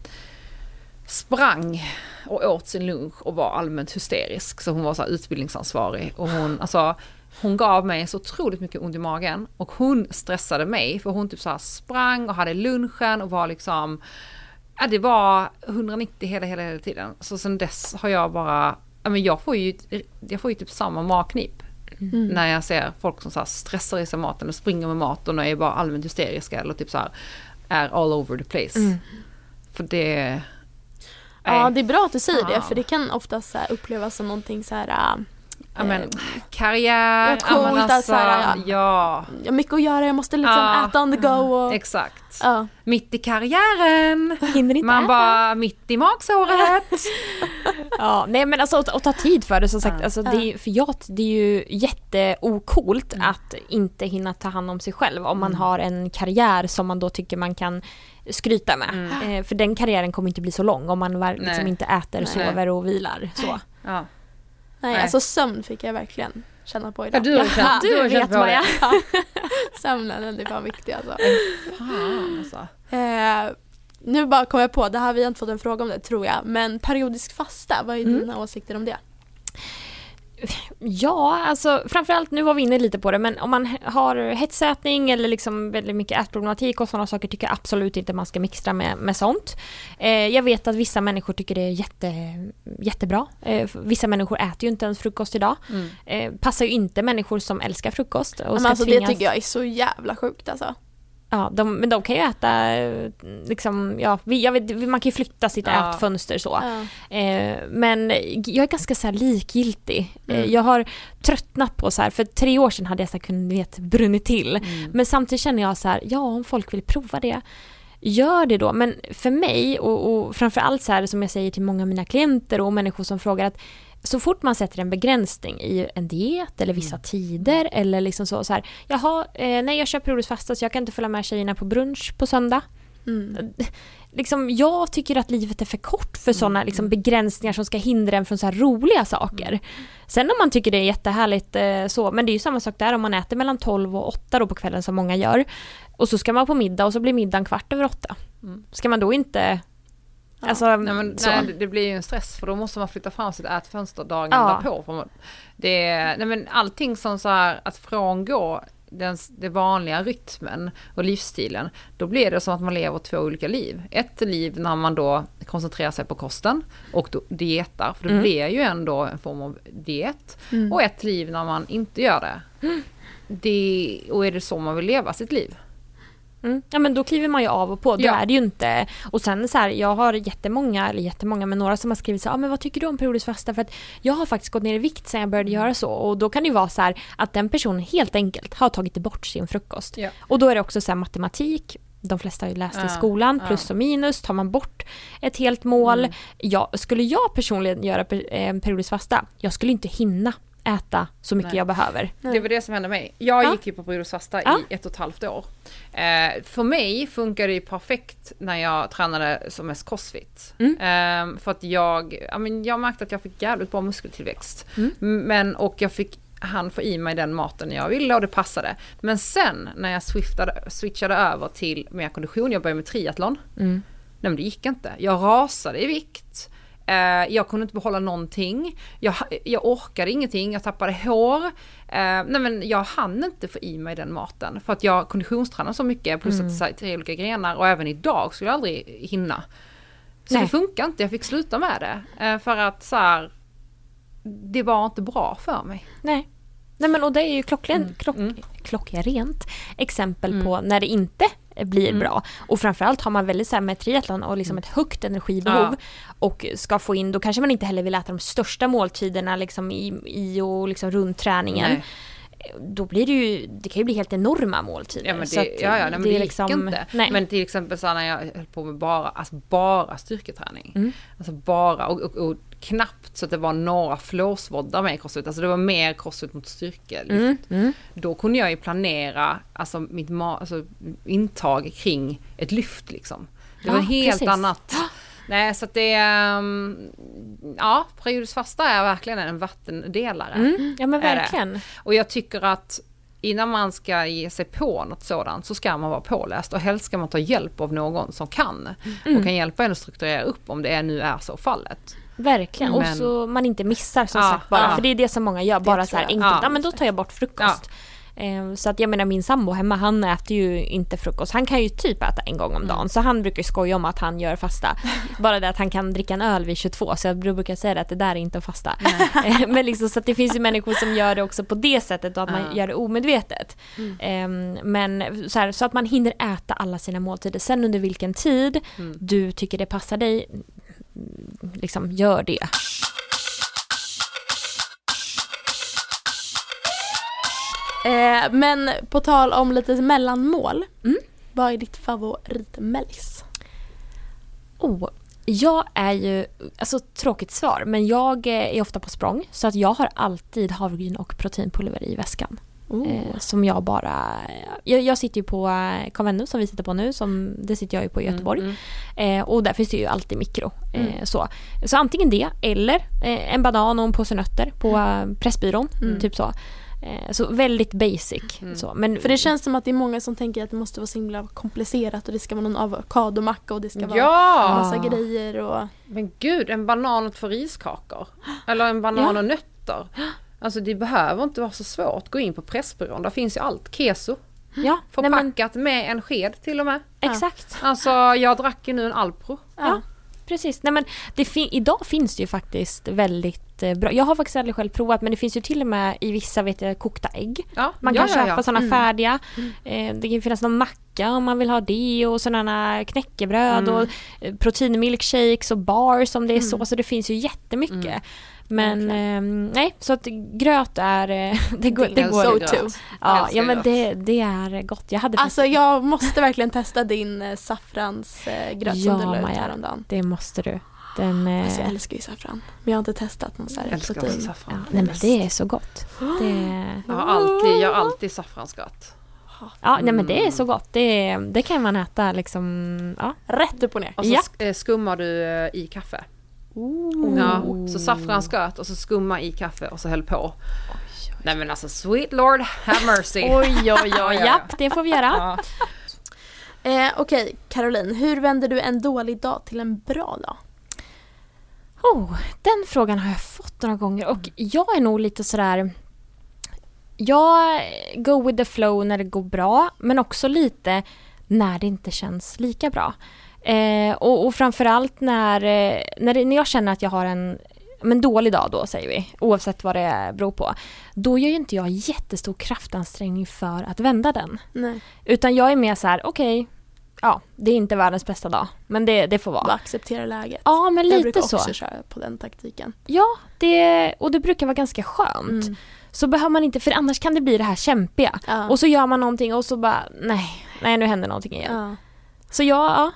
sprang och åt sin lunch och var allmänt hysterisk. Så hon var så utbildningsansvarig och hon, alltså, hon gav mig så otroligt mycket ont i magen och hon stressade mig för hon typ så sprang och hade lunchen och var liksom, ja det var 190 hela, hela, hela tiden. Så sen dess har jag bara, ja men jag får ju, jag får ju typ samma magknip. Mm. När jag ser folk som så stressar i sig maten och springer med maten och är bara allmänt hysteriska eller typ så här är all over the place. Mm. För det... Ja, det är bra att du säger ja. det för det kan ofta så upplevas som någonting så här äh, men eh, karriär, ja, coolt, alltså, alltså, ja. ja. Jag har mycket att göra, jag måste liksom ja. äta on the go och... Exakt. Ja. Mitt i karriären. Hinner inte Man äta. bara mitt i magsåret. ja, nej men alltså att, ta tid för det som sagt. Alltså, det är, för jag, det är ju jätteokult mm. att inte hinna ta hand om sig själv om man mm. har en karriär som man då tycker man kan skryta med. Mm. Eh, för den karriären kommer inte bli så lång om man liksom inte äter, nej. sover och vilar. Så. Ja. Nej, Nej, alltså sömn fick jag verkligen känna på idag. Ja, du har känt, du, du vet Maja. Ja. Sömnen, är fan viktig alltså. Fan alltså. Eh, nu bara kom jag på, det här vi har inte fått en fråga om det tror jag, men periodisk fasta, vad är mm. dina åsikter om det? Ja, alltså framförallt, nu var vi inne lite på det, men om man har hetsätning eller liksom väldigt mycket ätproblematik och sådana saker tycker jag absolut inte man ska mixtra med, med sånt. Eh, jag vet att vissa människor tycker det är jätte, jättebra. Eh, vissa människor äter ju inte ens frukost idag. Mm. Eh, passar ju inte människor som älskar frukost. Och men alltså tvingas... det tycker jag är så jävla sjukt alltså. Ja, de, men de kan ju äta, liksom, ja, jag vet, man kan ju flytta sitt ja. ätfönster så. Ja. Eh, men jag är ganska så likgiltig. Eh, mm. jag har tröttnat på så här, för tre år sedan hade jag så här, kunnat, vet, brunnit till. Mm. Men samtidigt känner jag så här, ja om folk vill prova det, gör det då. Men för mig och, och framförallt så här som jag säger till många av mina klienter och människor som frågar att så fort man sätter en begränsning i en diet eller vissa mm. tider eller liksom så, så här, jaha, eh, nej jag kör periodiskt fasta så jag kan inte följa med tjejerna på brunch på söndag. Mm. Liksom, jag tycker att livet är för kort för sådana mm. liksom, begränsningar som ska hindra en från så roliga saker. Mm. Sen om man tycker det är jättehärligt eh, så, men det är ju samma sak där om man äter mellan 12 och 8 då på kvällen som många gör. Och så ska man på middag och så blir middagen kvart över 8. Mm. Ska man då inte Ja. Alltså, nej, men, nej, det blir ju en stress för då måste man flytta fram sitt ätfönster dagen ja. därpå. Det, nej, men allting som så här att frångå den, den vanliga rytmen och livsstilen, då blir det som att man lever två olika liv. Ett liv när man då koncentrerar sig på kosten och då dietar, för det mm. blir ju ändå en form av diet. Mm. Och ett liv när man inte gör det. Mm. det. Och är det så man vill leva sitt liv? Mm. Ja men då kliver man ju av och på, då ja. är det ju inte. Och sen så här, jag har jättemånga, eller jättemånga, men några som har skrivit så ah, men vad tycker du om periodisk fasta? För att jag har faktiskt gått ner i vikt sen jag började göra så. Och då kan det ju vara så här att den personen helt enkelt har tagit bort sin frukost. Ja. Och då är det också så här matematik, de flesta har ju läst ja, i skolan, plus och minus, tar man bort ett helt mål. Mm. Ja, skulle jag personligen göra en periodisk fasta, jag skulle inte hinna äta så mycket Nej. jag behöver. Det var det som hände mig. Jag ja. gick ju på periodisk fasta ja. i ett och ett halvt år. Eh, för mig funkar det ju perfekt när jag tränade som mest crossfit. Mm. Eh, för att jag, ja, men jag märkte att jag fick jävligt bra muskeltillväxt. Mm. Men, och jag fick han få i mig den maten jag ville och det passade. Men sen när jag swiftade, switchade över till mer kondition, jag började med triathlon. Mm. Nej men det gick inte. Jag rasade i vikt. Eh, jag kunde inte behålla någonting. Jag, jag orkade ingenting, jag tappade hår. Eh, nej men jag hann inte få i mig den maten. För att jag konditionstränade så mycket plus Mm. att tre olika grenar och även idag skulle jag aldrig hinna. Så Nej. det funkar inte, jag fick sluta med det. Eh, för att så här, det var inte bra för mig. Nej. Nej men och det är ju klockren, Mm, klock, mm. klockrent exempel Mm. på när det inte blir Mm. bra. Och framförallt har man väldigt så här med triathlon och liksom ett högt energibehov Ja. och ska få in, då kanske man inte heller vill äta de största måltiderna liksom i, i och liksom runt träningen. Nej. Då blir det ju, det kan ju bli helt enorma måltider. Ja men Så det, att ja, ja, nej, men det, gick liksom- inte. Nej. Men till exempel så när jag höll på med bara, alltså bara styrketräning. Mm. Alltså bara, och, och, och knappt så att det var några flåsvoddar med crossfit. Alltså det var mer crossfit mot styrkelyft. Mm, mm. Då kunde jag ju planera alltså mitt alltså, intag kring ett lyft liksom. Det var Ja, helt precis. annat. Nej så att det, ehm, ja periodisk fasta är verkligen en vattendelare. Mm. Ja men verkligen. Och jag tycker att innan man ska ge sig på något sådant så ska man vara påläst och helst ska man ta hjälp av någon som kan. Mm. Och kan hjälpa en att strukturera upp om det nu är så fallet. Verkligen, och Men- så man inte missar som Ja, sagt bara. ja. För det är det som många gör, bara tror så här enkelt. Ja. Ja. men då tar jag bort frukost. Eh, Så att jag menar min sambo hemma han äter ju inte frukost. Han kan ju typ äta en gång om dagen. Så han brukar ju skoja om att han gör fasta. Bara det att han kan dricka en öl vid 22. Så jag brukar säga det att det där är inte att fasta. Men liksom så att det finns ju människor som gör det också på det sättet och att man Ja. gör det omedvetet. Eh, Men så, här, så att man hinner äta alla sina måltider. Sen under vilken tid Mm. du tycker det passar dig, mm, liksom gör det. Eh, men på tal om lite mellanmål. Mm. Vad är ditt favoritmellis? Oh, jag är ju, alltså tråkigt svar, men jag eh, är ofta på språng så att jag har alltid havregryn och proteinpulver i väskan. Oh. Som jag bara, jag, jag sitter ju på eh, Convendum som vi sitter på nu, som, det sitter jag ju på i Göteborg. Mm, mm. Eh, och där finns det ju alltid mikro. Eh, Mm. så. så antingen det eller eh, en banan och en påse nötter på eh, Pressbyrån. Mm. Typ så. Eh, så väldigt basic. Mm. Så. Men, För det känns som att det är många som tänker att det måste vara så himla komplicerat och det ska vara någon avokadomacka och det ska vara Ja! massa grejer och... Men gud, en banan och två riskakor. Eller en banan Ja. och nötter. Alltså det behöver inte vara så svårt. Gå in på Pressbyrån, där finns ju allt. Keso, ja, nej, men, förpackat med en sked till och med. exakt. Alltså jag drack ju nu en Alpro. Ja, precis. Nej, men fin- idag finns det ju faktiskt väldigt eh, bra. Jag har faktiskt aldrig själv provat men det finns ju till och med i vissa vet jag, kokta ägg. Ja, Man ja, kan ja, köpa ja. sådana Mm. färdiga. Eh, det kan finnas någon macka om man vill ha det och sådana knäckebröd Mm. och eh, proteinmilkshakes och bars om det är Mm. så. Så det finns ju jättemycket. Mm. Men eh, nej, så att gröt är... eh, Det går, Det går. so to. Ja, ja men det, det är gott. Jag hade Alltså jag måste verkligen testa din eh, saffransgröt eh, Ja, som du la ut Maja. häromdagen. Det måste du. Den... Alltså jag älskar ju saffran. Men jag har inte testat någon så här Älskar protein. ja, saffran. nej men det är så gott. Det, Jag har alltid, jag har alltid saffransgröt. ja, nej men det är så gott. Det, det kan man äta liksom, ja. Rätt upp och ner. Och så Ja. sk- skummar du i kaffe. Ooh. Ja, så saffransgröt och så skumma i kaffe och så häll på. Nej men alltså sweet lord have mercy. Oj, oj, oj. ja, ja. Japp, det får vi göra. Ja. Eh, Okej, Caroline. Hur vänder du en dålig dag till en bra dag? Oh, den frågan har jag fått några gånger och jag är nog lite sådär Jag go with the flow när det går bra men också lite när det inte känns lika bra. Eh, och, och framförallt när, eh, när, när jag känner att jag har en men dålig dag då säger vi, oavsett vad det beror på. Då gör ju inte jag jättestor kraftansträngning för att vända den. Nej. Utan jag är mer så här: okej, ja det är inte världens bästa dag, men det, det får vara. Bara acceptera läget. Ja men jag brukar lite så. också köra på den taktiken. Ja, det, och det brukar vara ganska skönt. Mm. Så behöver man inte, för annars kan det bli det här kämpiga. Ja. Och så gör man någonting och så bara, nej, nej nu händer någonting igen. ja. Så ja, ja,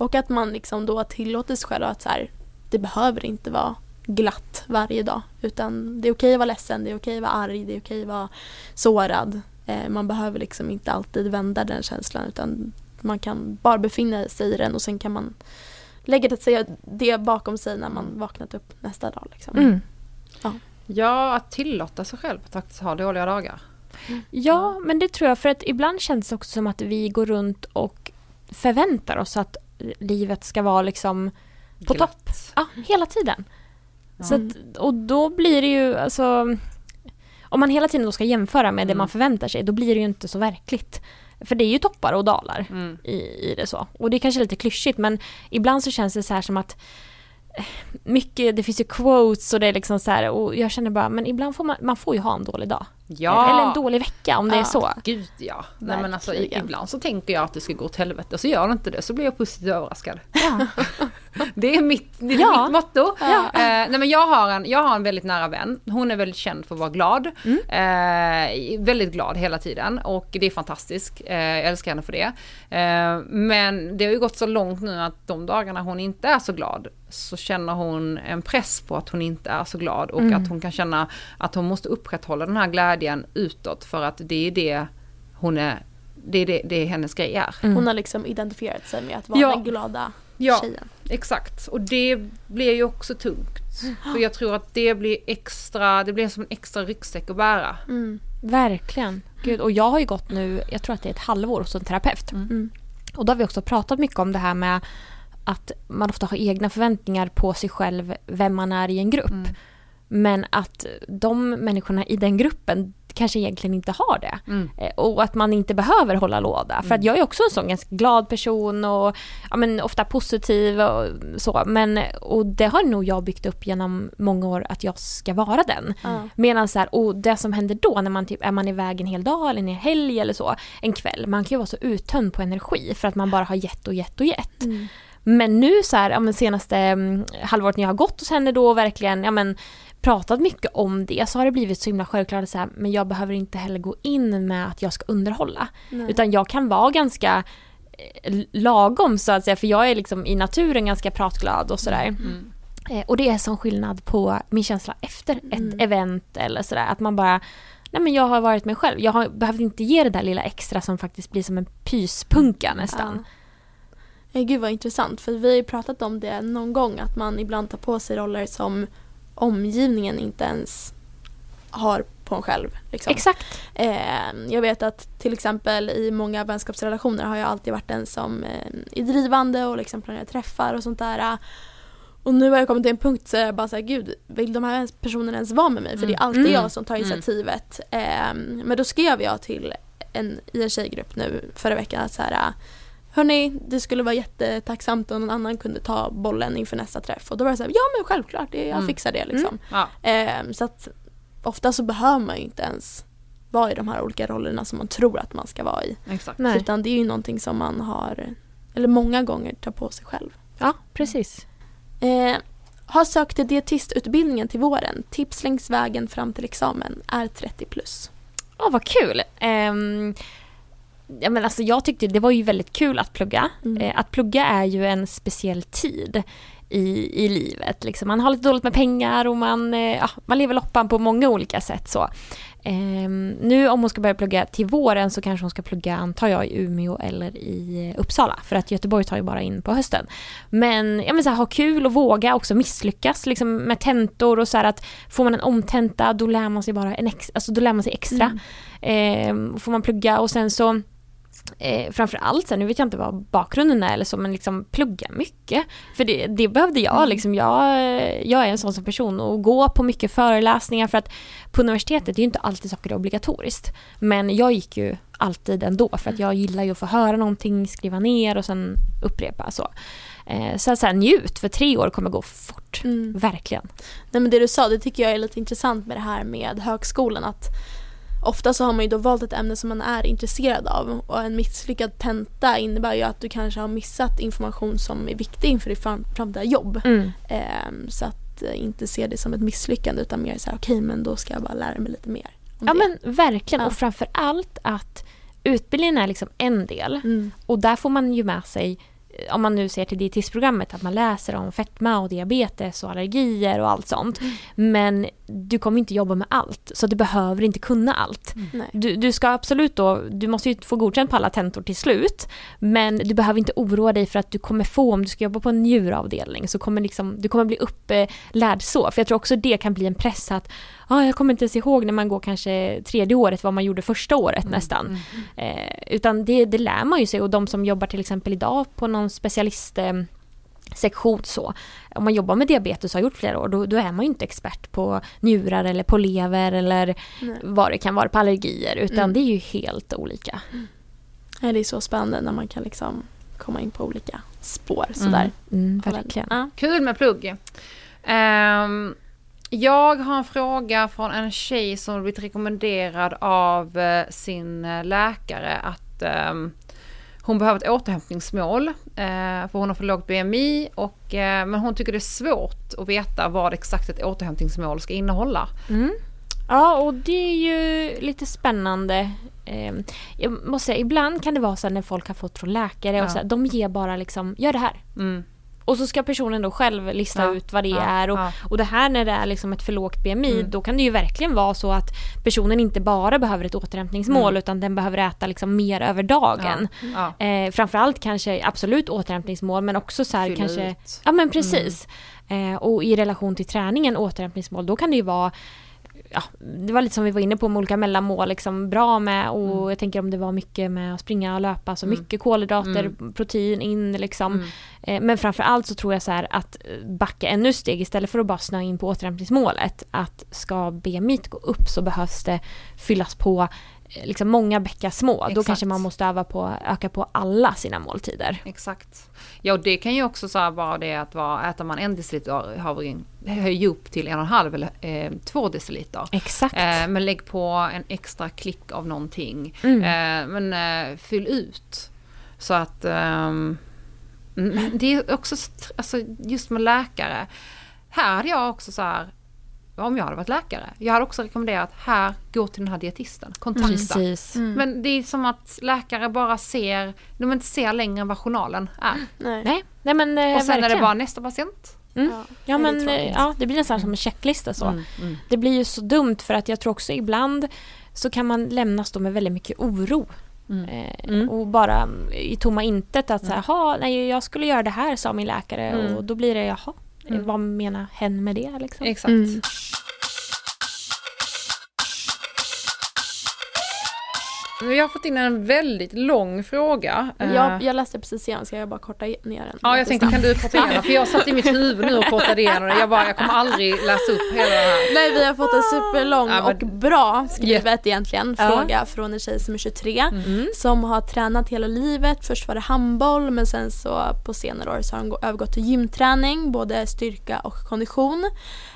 Och att man liksom då tillåter sig själv att så här, det behöver inte vara glatt varje dag. Utan det är okej att vara ledsen, det är okej att vara arg, det är okej att vara sårad. Eh, man behöver liksom inte alltid vända den känslan utan man kan bara befinna sig i den och sen kan man lägga det, det bakom sig när man vaknat upp nästa dag. Liksom. mm. Ja, att tillåta sig själv att faktiskt ha dåliga dagar. ja men det tror jag för att ibland känns det också som att vi går runt och förväntar oss att livet ska vara liksom på Glatt. topp. Ja, hela tiden. Så Mm. att, och då blir det ju alltså... Om man hela tiden då ska jämföra med det Mm. man förväntar sig, då blir det ju inte så verkligt. För det är ju toppar och dalar Mm. i, i det så. Och det är kanske lite klyschigt men ibland så känns det så här som att eh, mycket, det finns ju quotes och det är liksom så här och jag känner bara, men ibland får man, man får ju ha en dålig dag. Ja. Eller en dålig vecka om det är Ja. så. Gud ja. Nej, men alltså, ibland så tänker jag att det ska gå åt helvete så gör det inte det så blir jag positivt överraskad. Ja. Det är mitt, det är Ja. mitt motto. Ja. Eh, nej men jag har, en, jag har en väldigt nära vän. Hon är väldigt känd för att vara glad. Mm. Eh, väldigt glad hela tiden och det är fantastiskt. Eh, jag älskar henne för det. Eh, men det har ju gått så långt nu att de dagarna hon inte är så glad så känner hon en press på att hon inte är så glad och Mm. att hon kan känna att hon måste upprätthålla den här glädjen utåt för att det är det hon är, det är det, det är hennes grej är. Mm. Hon har liksom identifierat sig med att vara Ja. den glada Ja. tjejen. Exakt, och det blir ju också tungt. För jag tror att det blir extra, det blir som en extra ryggsäck att bära. Mm. Verkligen. Gud, och jag har ju gått nu, jag tror att det är ett halvår hos en terapeut. Mm. Och då har vi också pratat mycket om det här med att man ofta har egna förväntningar på sig själv, vem man är i en grupp. Mm. Men att de människorna i den gruppen kanske egentligen inte har det. Mm. Eh, Och att man inte behöver hålla låda. För att jag är också en sån ganska glad person och ja, men ofta positiv och så. Men, och det har nog jag byggt upp genom många år att jag ska vara den. Ja. Medan så här, och det som händer då när man typ, är man iväg en hel dag eller en helg eller så, en kväll, man kan ju vara så uttömd på energi för att man bara har gett och gett och gett. Mm. Men nu så här, ja, men senaste mm, halvåret när jag har gått hos henne då verkligen, ja men pratat mycket om det så har det blivit så himla självklart att så här, men jag behöver inte heller gå in med att jag ska underhålla. Nej. Utan jag kan vara ganska eh, lagom så att säga, för jag är liksom i naturen ganska pratglad och sådär. Mm. Eh, Och det är sån skillnad på min känsla efter ett Mm. event eller sådär. Att man bara, nej men jag har varit mig själv. Jag har behövt inte ge det där lilla extra som faktiskt blir som en pyspunka nästan. Ja. Gud vad intressant för vi har ju pratat om det någon gång att man ibland tar på sig roller som omgivningen inte ens har på en själv. Liksom. Exakt. Eh, jag vet att till exempel i många vänskapsrelationer har jag alltid varit den som eh, är drivande och liksom planerar träffar och sånt där. Och nu har jag kommit till en punkt så jag bara såhär, gud, vill de här personerna ens vara med mig? För det är alltid Mm. jag som tar Mm. initiativet. Eh, men då skrev jag till en, i en tjejgrupp nu förra veckan att så här, Hörni, det skulle vara jättetacksamt om någon annan kunde ta bollen inför nästa träff. Och då var det så här, ja men självklart, det, jag Mm. fixar det liksom. Ja. Eh, så att ofta så behöver man ju inte ens vara i de här olika rollerna som man tror att man ska vara i. Exakt. Nej. Utan det är ju någonting som man har, eller många gånger tar på sig själv. Ja, precis. Eh, har sökt till dietistutbildningen till våren. Tips längs vägen fram till examen är 30 plus. Åh, vad kul. Ehm, ja, men alltså, jag tyckte det var ju väldigt kul att plugga. Mm. Eh, att plugga är ju en speciell tid i, i livet. Liksom. Man har lite dåligt med pengar och man, eh, ja, man lever loppan på många olika sätt. Så. Ehm, nu om hon ska börja plugga till våren så kanske hon ska plugga, antar jag, i Umeå eller i eh, Uppsala. För att Göteborg tar ju bara in på hösten. Men, ja, men så här, ha kul och våga också misslyckas liksom, med tentor och så här att får man en omtenta då lär man sig bara en ex, alltså, då lär man sig extra. Mm. Eh, får man plugga och sen så eh, framför allt, så här, nu vet jag inte vad bakgrunden är eller så, men liksom plugga mycket. För det, det behövde jag. Mm. Liksom, jag. Jag är en sån som person och gå på mycket föreläsningar för att på universitetet är ju inte alltid saker obligatoriskt. Men jag gick ju alltid ändå för att jag gillar ju att få höra någonting, skriva ner och sen upprepa så. Eh, så, så här, njut, för tre år kommer gå fort. Mm. Verkligen. Nej men det du sa, det tycker jag är lite intressant med det här med högskolan. Att ofta så har man ju då valt ett ämne som man är intresserad av. Och en misslyckad tenta innebär ju att du kanske har missat information som är viktig inför ditt fram- framtida jobb. Mm. Ehm, så att eh, inte se det som ett misslyckande utan mer så här, okej men då ska jag bara lära mig lite mer. Ja det. men verkligen Ja. och framför allt att utbildningen är liksom en del Mm. och där får man ju med sig eh, om man nu ser till dietistprogrammet att man läser om fetma och diabetes och allergier och allt sånt. Mm. Men du kommer inte jobba med allt så du behöver inte kunna allt. Nej. Du, du ska absolut då, du måste ju få godkänt på alla tentor till slut. Men du behöver inte oroa dig för att du kommer få, om du ska jobba på en njuravdelning, så kommer liksom, du kommer bli upplärd så. För jag tror också det kan bli en press att, ah, jag kommer inte ens ihåg när man går kanske tredje året vad man gjorde första året nästan. Mm. Eh, utan det, det lär man ju sig och de som jobbar till exempel idag på någon specialist eh, sektion så. Om man jobbar med diabetes och har gjort flera år då, då är man ju inte expert på njurar eller på lever eller Nej. vad det kan vara på allergier utan Mm. det är ju helt olika. Nej, det är så spännande när man kan liksom komma in på olika spår sådär. Mm, verkligen. Ja. Kul med plugg. Ehm, jag har en fråga från en tjej som blivit rekommenderad av eh, sin eh, läkare att ehm, hon behöver ett återhämtningsmål eh, för hon har för lågt BMI och eh, men hon tycker det är svårt att veta vad exakt ett återhämtningsmål ska innehålla. Mm. Ja, och det är ju lite spännande. Eh, Jag måste säga, ibland kan det vara så när folk har fått från läkare och Ja. så här, de ger bara liksom, gör det här. Mm. Och så ska personen då själv lista Ja, ut vad det ja, är. Och, ja. och det här när det är liksom ett för lågt BMI, Mm. då kan det ju verkligen vara så att personen inte bara behöver ett återhämtningsmål Mm. utan den behöver äta liksom mer över dagen. Ja. Eh, framförallt kanske absolut återhämtningsmål men också så här Fylla kanske ut. Ja men precis. Eh, och i relation till träningen, återhämtningsmål, då kan det ju vara Ja, det var lite som vi var inne på med olika mellanmål, liksom bra med och jag tänker om det var mycket med att springa och löpa, så Mm. mycket kolhydrater, Mm. protein in liksom. Mm. Eh, men framförallt så tror jag så här att eh, backa ännu steg istället för att bara snöa in på återhämtningsmålet. Att ska BMI gå upp så behövs det fyllas på liksom många bäckar små. Då Exakt. kanske man måste öva på, öka på alla sina måltider. Exakt. Ja, och det kan ju också så vara det att vara, äter man en deciliter havregryn, höj upp till en och en halv eller eh, två deciliter. Exakt. Eh, men lägg på en extra klick av någonting. Mm. Eh, men eh, fyll ut. Så att ehm, mm, det är också alltså, just med läkare. Här hade jag också så här. Om jag hade varit läkare. Jag hade också rekommenderat här, gå till den här dietisten. Kontakta. Precis. Mm. Men det är som att läkare bara ser, de inte ser längre än vad journalen är. Nej. Nej, nej men eh, Och sen är verkligen. det bara nästa patient. Mm. Ja, Ja det är men tråkigt. ja, det blir nästan som en checklista så. Mm, mm. Det blir ju så dumt för att jag tror också ibland så kan man lämnas då med väldigt mycket oro. Mm. Eh, Mm. Och bara i tomma intet att "Ha, nej jag skulle göra det här sa min läkare Mm. och då blir det jaha, Mm. vad menar hen med det liksom? Exakt. Vi har fått in en väldigt lång fråga. Jag, jag läste precis igenom, ska jag bara korta ner den? Ja, jag tänkte kan du korta igenom? För jag satt i mitt huvud nu och kortade igenom det. Jag bara, jag kommer aldrig läsa upp hela det här. Nej vi har fått en superlång Ja, men- och bra skrivet egentligen Ja. fråga från en tjej som är 23 Mm. som har tränat hela livet. Först var det handboll men sen så på senare år så har hon gå- övergått till gymträning, både styrka och kondition.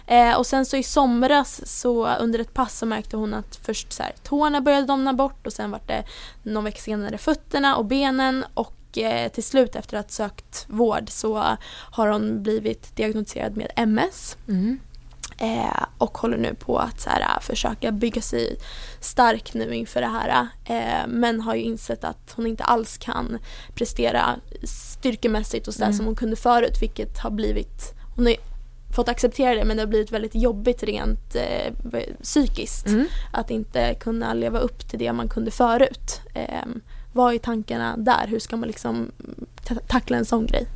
Eh, och sen så i somras så under ett pass så märkte hon att först så här, tårna började domna bort och sen var det någon vecka senare fötterna och benen och eh, till slut efter att ha sökt vård så har hon blivit diagnostiserad med MS. Mm. Eh, och håller nu på att så här, försöka bygga sig stark nu inför det här. Eh, men har ju insett att hon inte alls kan prestera styrkemässigt och sådär Mm. som hon kunde förut vilket har blivit, hon har fått acceptera det men det har blivit väldigt jobbigt rent eh, psykiskt. Mm. Att inte kunna leva upp till det man kunde förut. Eh, vad är tankarna där? Hur ska man liksom ta- tackla en sån grej?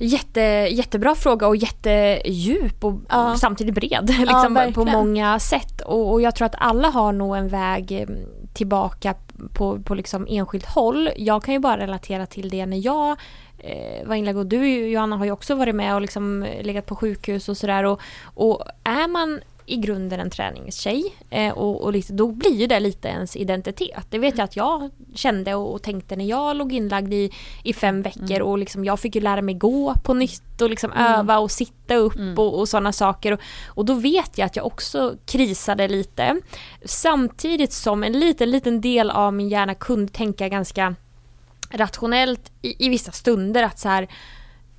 Jätte, jättebra fråga och jättedjup och Ja. samtidigt bred liksom, på verkligen. många sätt. Och, och jag tror att alla har nog en väg eh, tillbaka på, på liksom enskilt håll. Jag kan ju bara relatera till det när jag eh, var inlagd och du Johanna har ju också varit med och liksom legat på sjukhus och sådär. Och, och är man i grunden en träningstjej eh, och, och lite, då blir ju det lite ens identitet. Det vet jag att jag kände och, och tänkte när jag låg inlagd i, i fem veckor och liksom jag fick ju lära mig gå på nytt och liksom öva och sitta upp Mm. och, och sådana saker. Och, och då vet jag att jag också krisade lite. Samtidigt som en liten, liten del av min hjärna kunde tänka ganska rationellt i, i vissa stunder att så här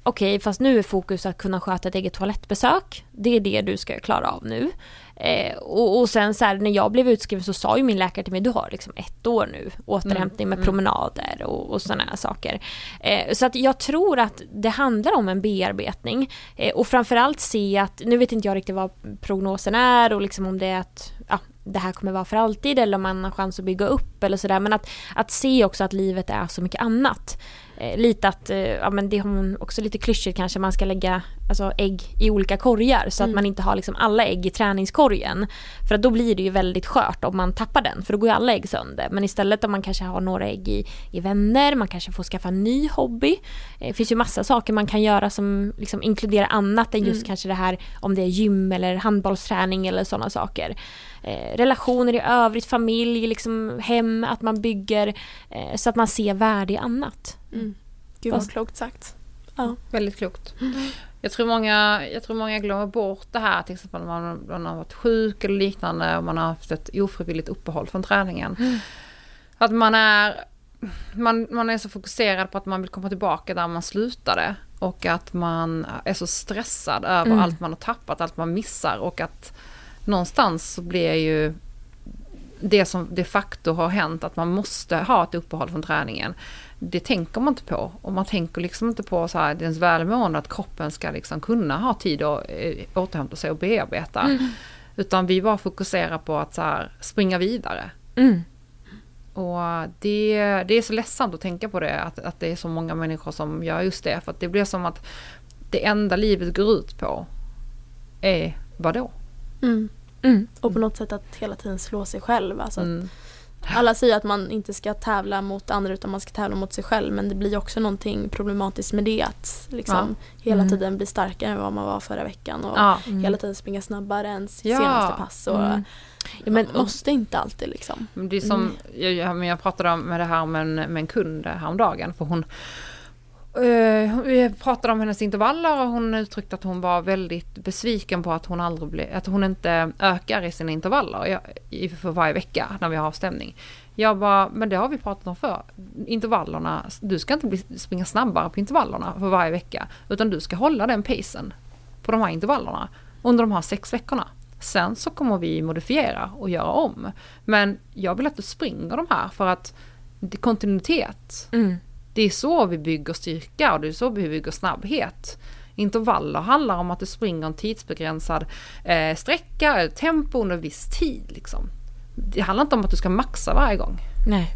okej fast nu är fokus att kunna sköta ett eget toalettbesök. Det är det du ska klara av nu. Eh, och, och sen så här, när jag blev utskriven så sa ju min läkare till mig du har liksom ett år nu återhämtning med promenader och, och sådana här saker. Eh, så att jag tror att det handlar om en bearbetning eh, och framförallt se att, nu vet inte jag riktigt vad prognosen är och liksom om det är att ja, det här kommer vara för alltid eller om man har chans att bygga upp eller sådär men att, att se också att livet är så mycket annat. eh, lite att, eh, ja men det har också lite klyschigt kanske, man ska lägga alltså, ägg i olika korgar så Mm. att man inte har liksom alla ägg i träningskorgen. För att då blir det ju väldigt skört om man tappar den, för då går ju alla ägg sönder. Men istället om man kanske har några ägg i, i vänner, man kanske får skaffa en ny hobby. Eh, Det finns ju massa saker man kan göra som liksom inkluderar annat än just Mm. kanske det här om det är gym eller handbollsträning eller sådana saker. Eh, relationer i övrigt, familj, liksom hem, att man bygger eh, så att man ser värde i annat. Mm. Gud vad klokt sagt. Väldigt klokt. Jag tror, många, jag tror många glömmer bort det här till exempel om man, man har varit sjuk eller liknande och man har haft ett ofrivilligt uppehåll från träningen. Att man är, man, man är så fokuserad på att man vill komma tillbaka där man slutade och att man är så stressad över Mm. allt man har tappat, allt man missar och att någonstans så blir ju det som de facto har hänt att man måste ha ett uppehåll från träningen. Det tänker man inte på. Och man tänker liksom inte på så här, ens välmående, att kroppen ska liksom kunna ha tid att eh, återhämta sig och bearbeta. Utan vi bara fokuserar på att så här, springa vidare. Mm. Och det, det är så ledsamt att tänka på det, att, att det är så många människor som gör just det. För att det blir som att det enda livet går ut på är vadå? Mm. Mm. Och på något sätt att hela tiden slå sig själv. Alltså, Mm. Alla säger att man inte ska tävla mot andra utan man ska tävla mot sig själv men det blir också någonting problematiskt med det att liksom hela Mm. tiden bli starkare än vad man var förra veckan och Ja. Mm. hela tiden springa snabbare än sitt Ja. senaste pass. Och Mm. Ja, men, man måste inte alltid liksom. Det är som, jag, jag, jag pratade om med det här med en, med en kund häromdagen för hon Eh, vi pratade om hennes intervaller och hon uttryckte att hon var väldigt besviken på att hon aldrig ble, att hon inte ökar i sina intervaller för varje vecka när vi har avstämning. Jag bara, men det har vi pratat om för. Intervallerna, du ska inte bli, springa snabbare på intervallerna för varje vecka. Utan du ska hålla den pacen på de här intervallerna under de här sex veckorna. Sen så kommer vi modifiera och göra om. Men jag vill att du springer de här för att det är kontinuitet. mm. Det är så vi bygger styrka och det är så vi bygger snabbhet. Intervaller handlar om att du springer en tidsbegränsad eh, sträcka, eller tempo under viss tid. Liksom. Det handlar inte om att du ska maxa varje gång. Nej.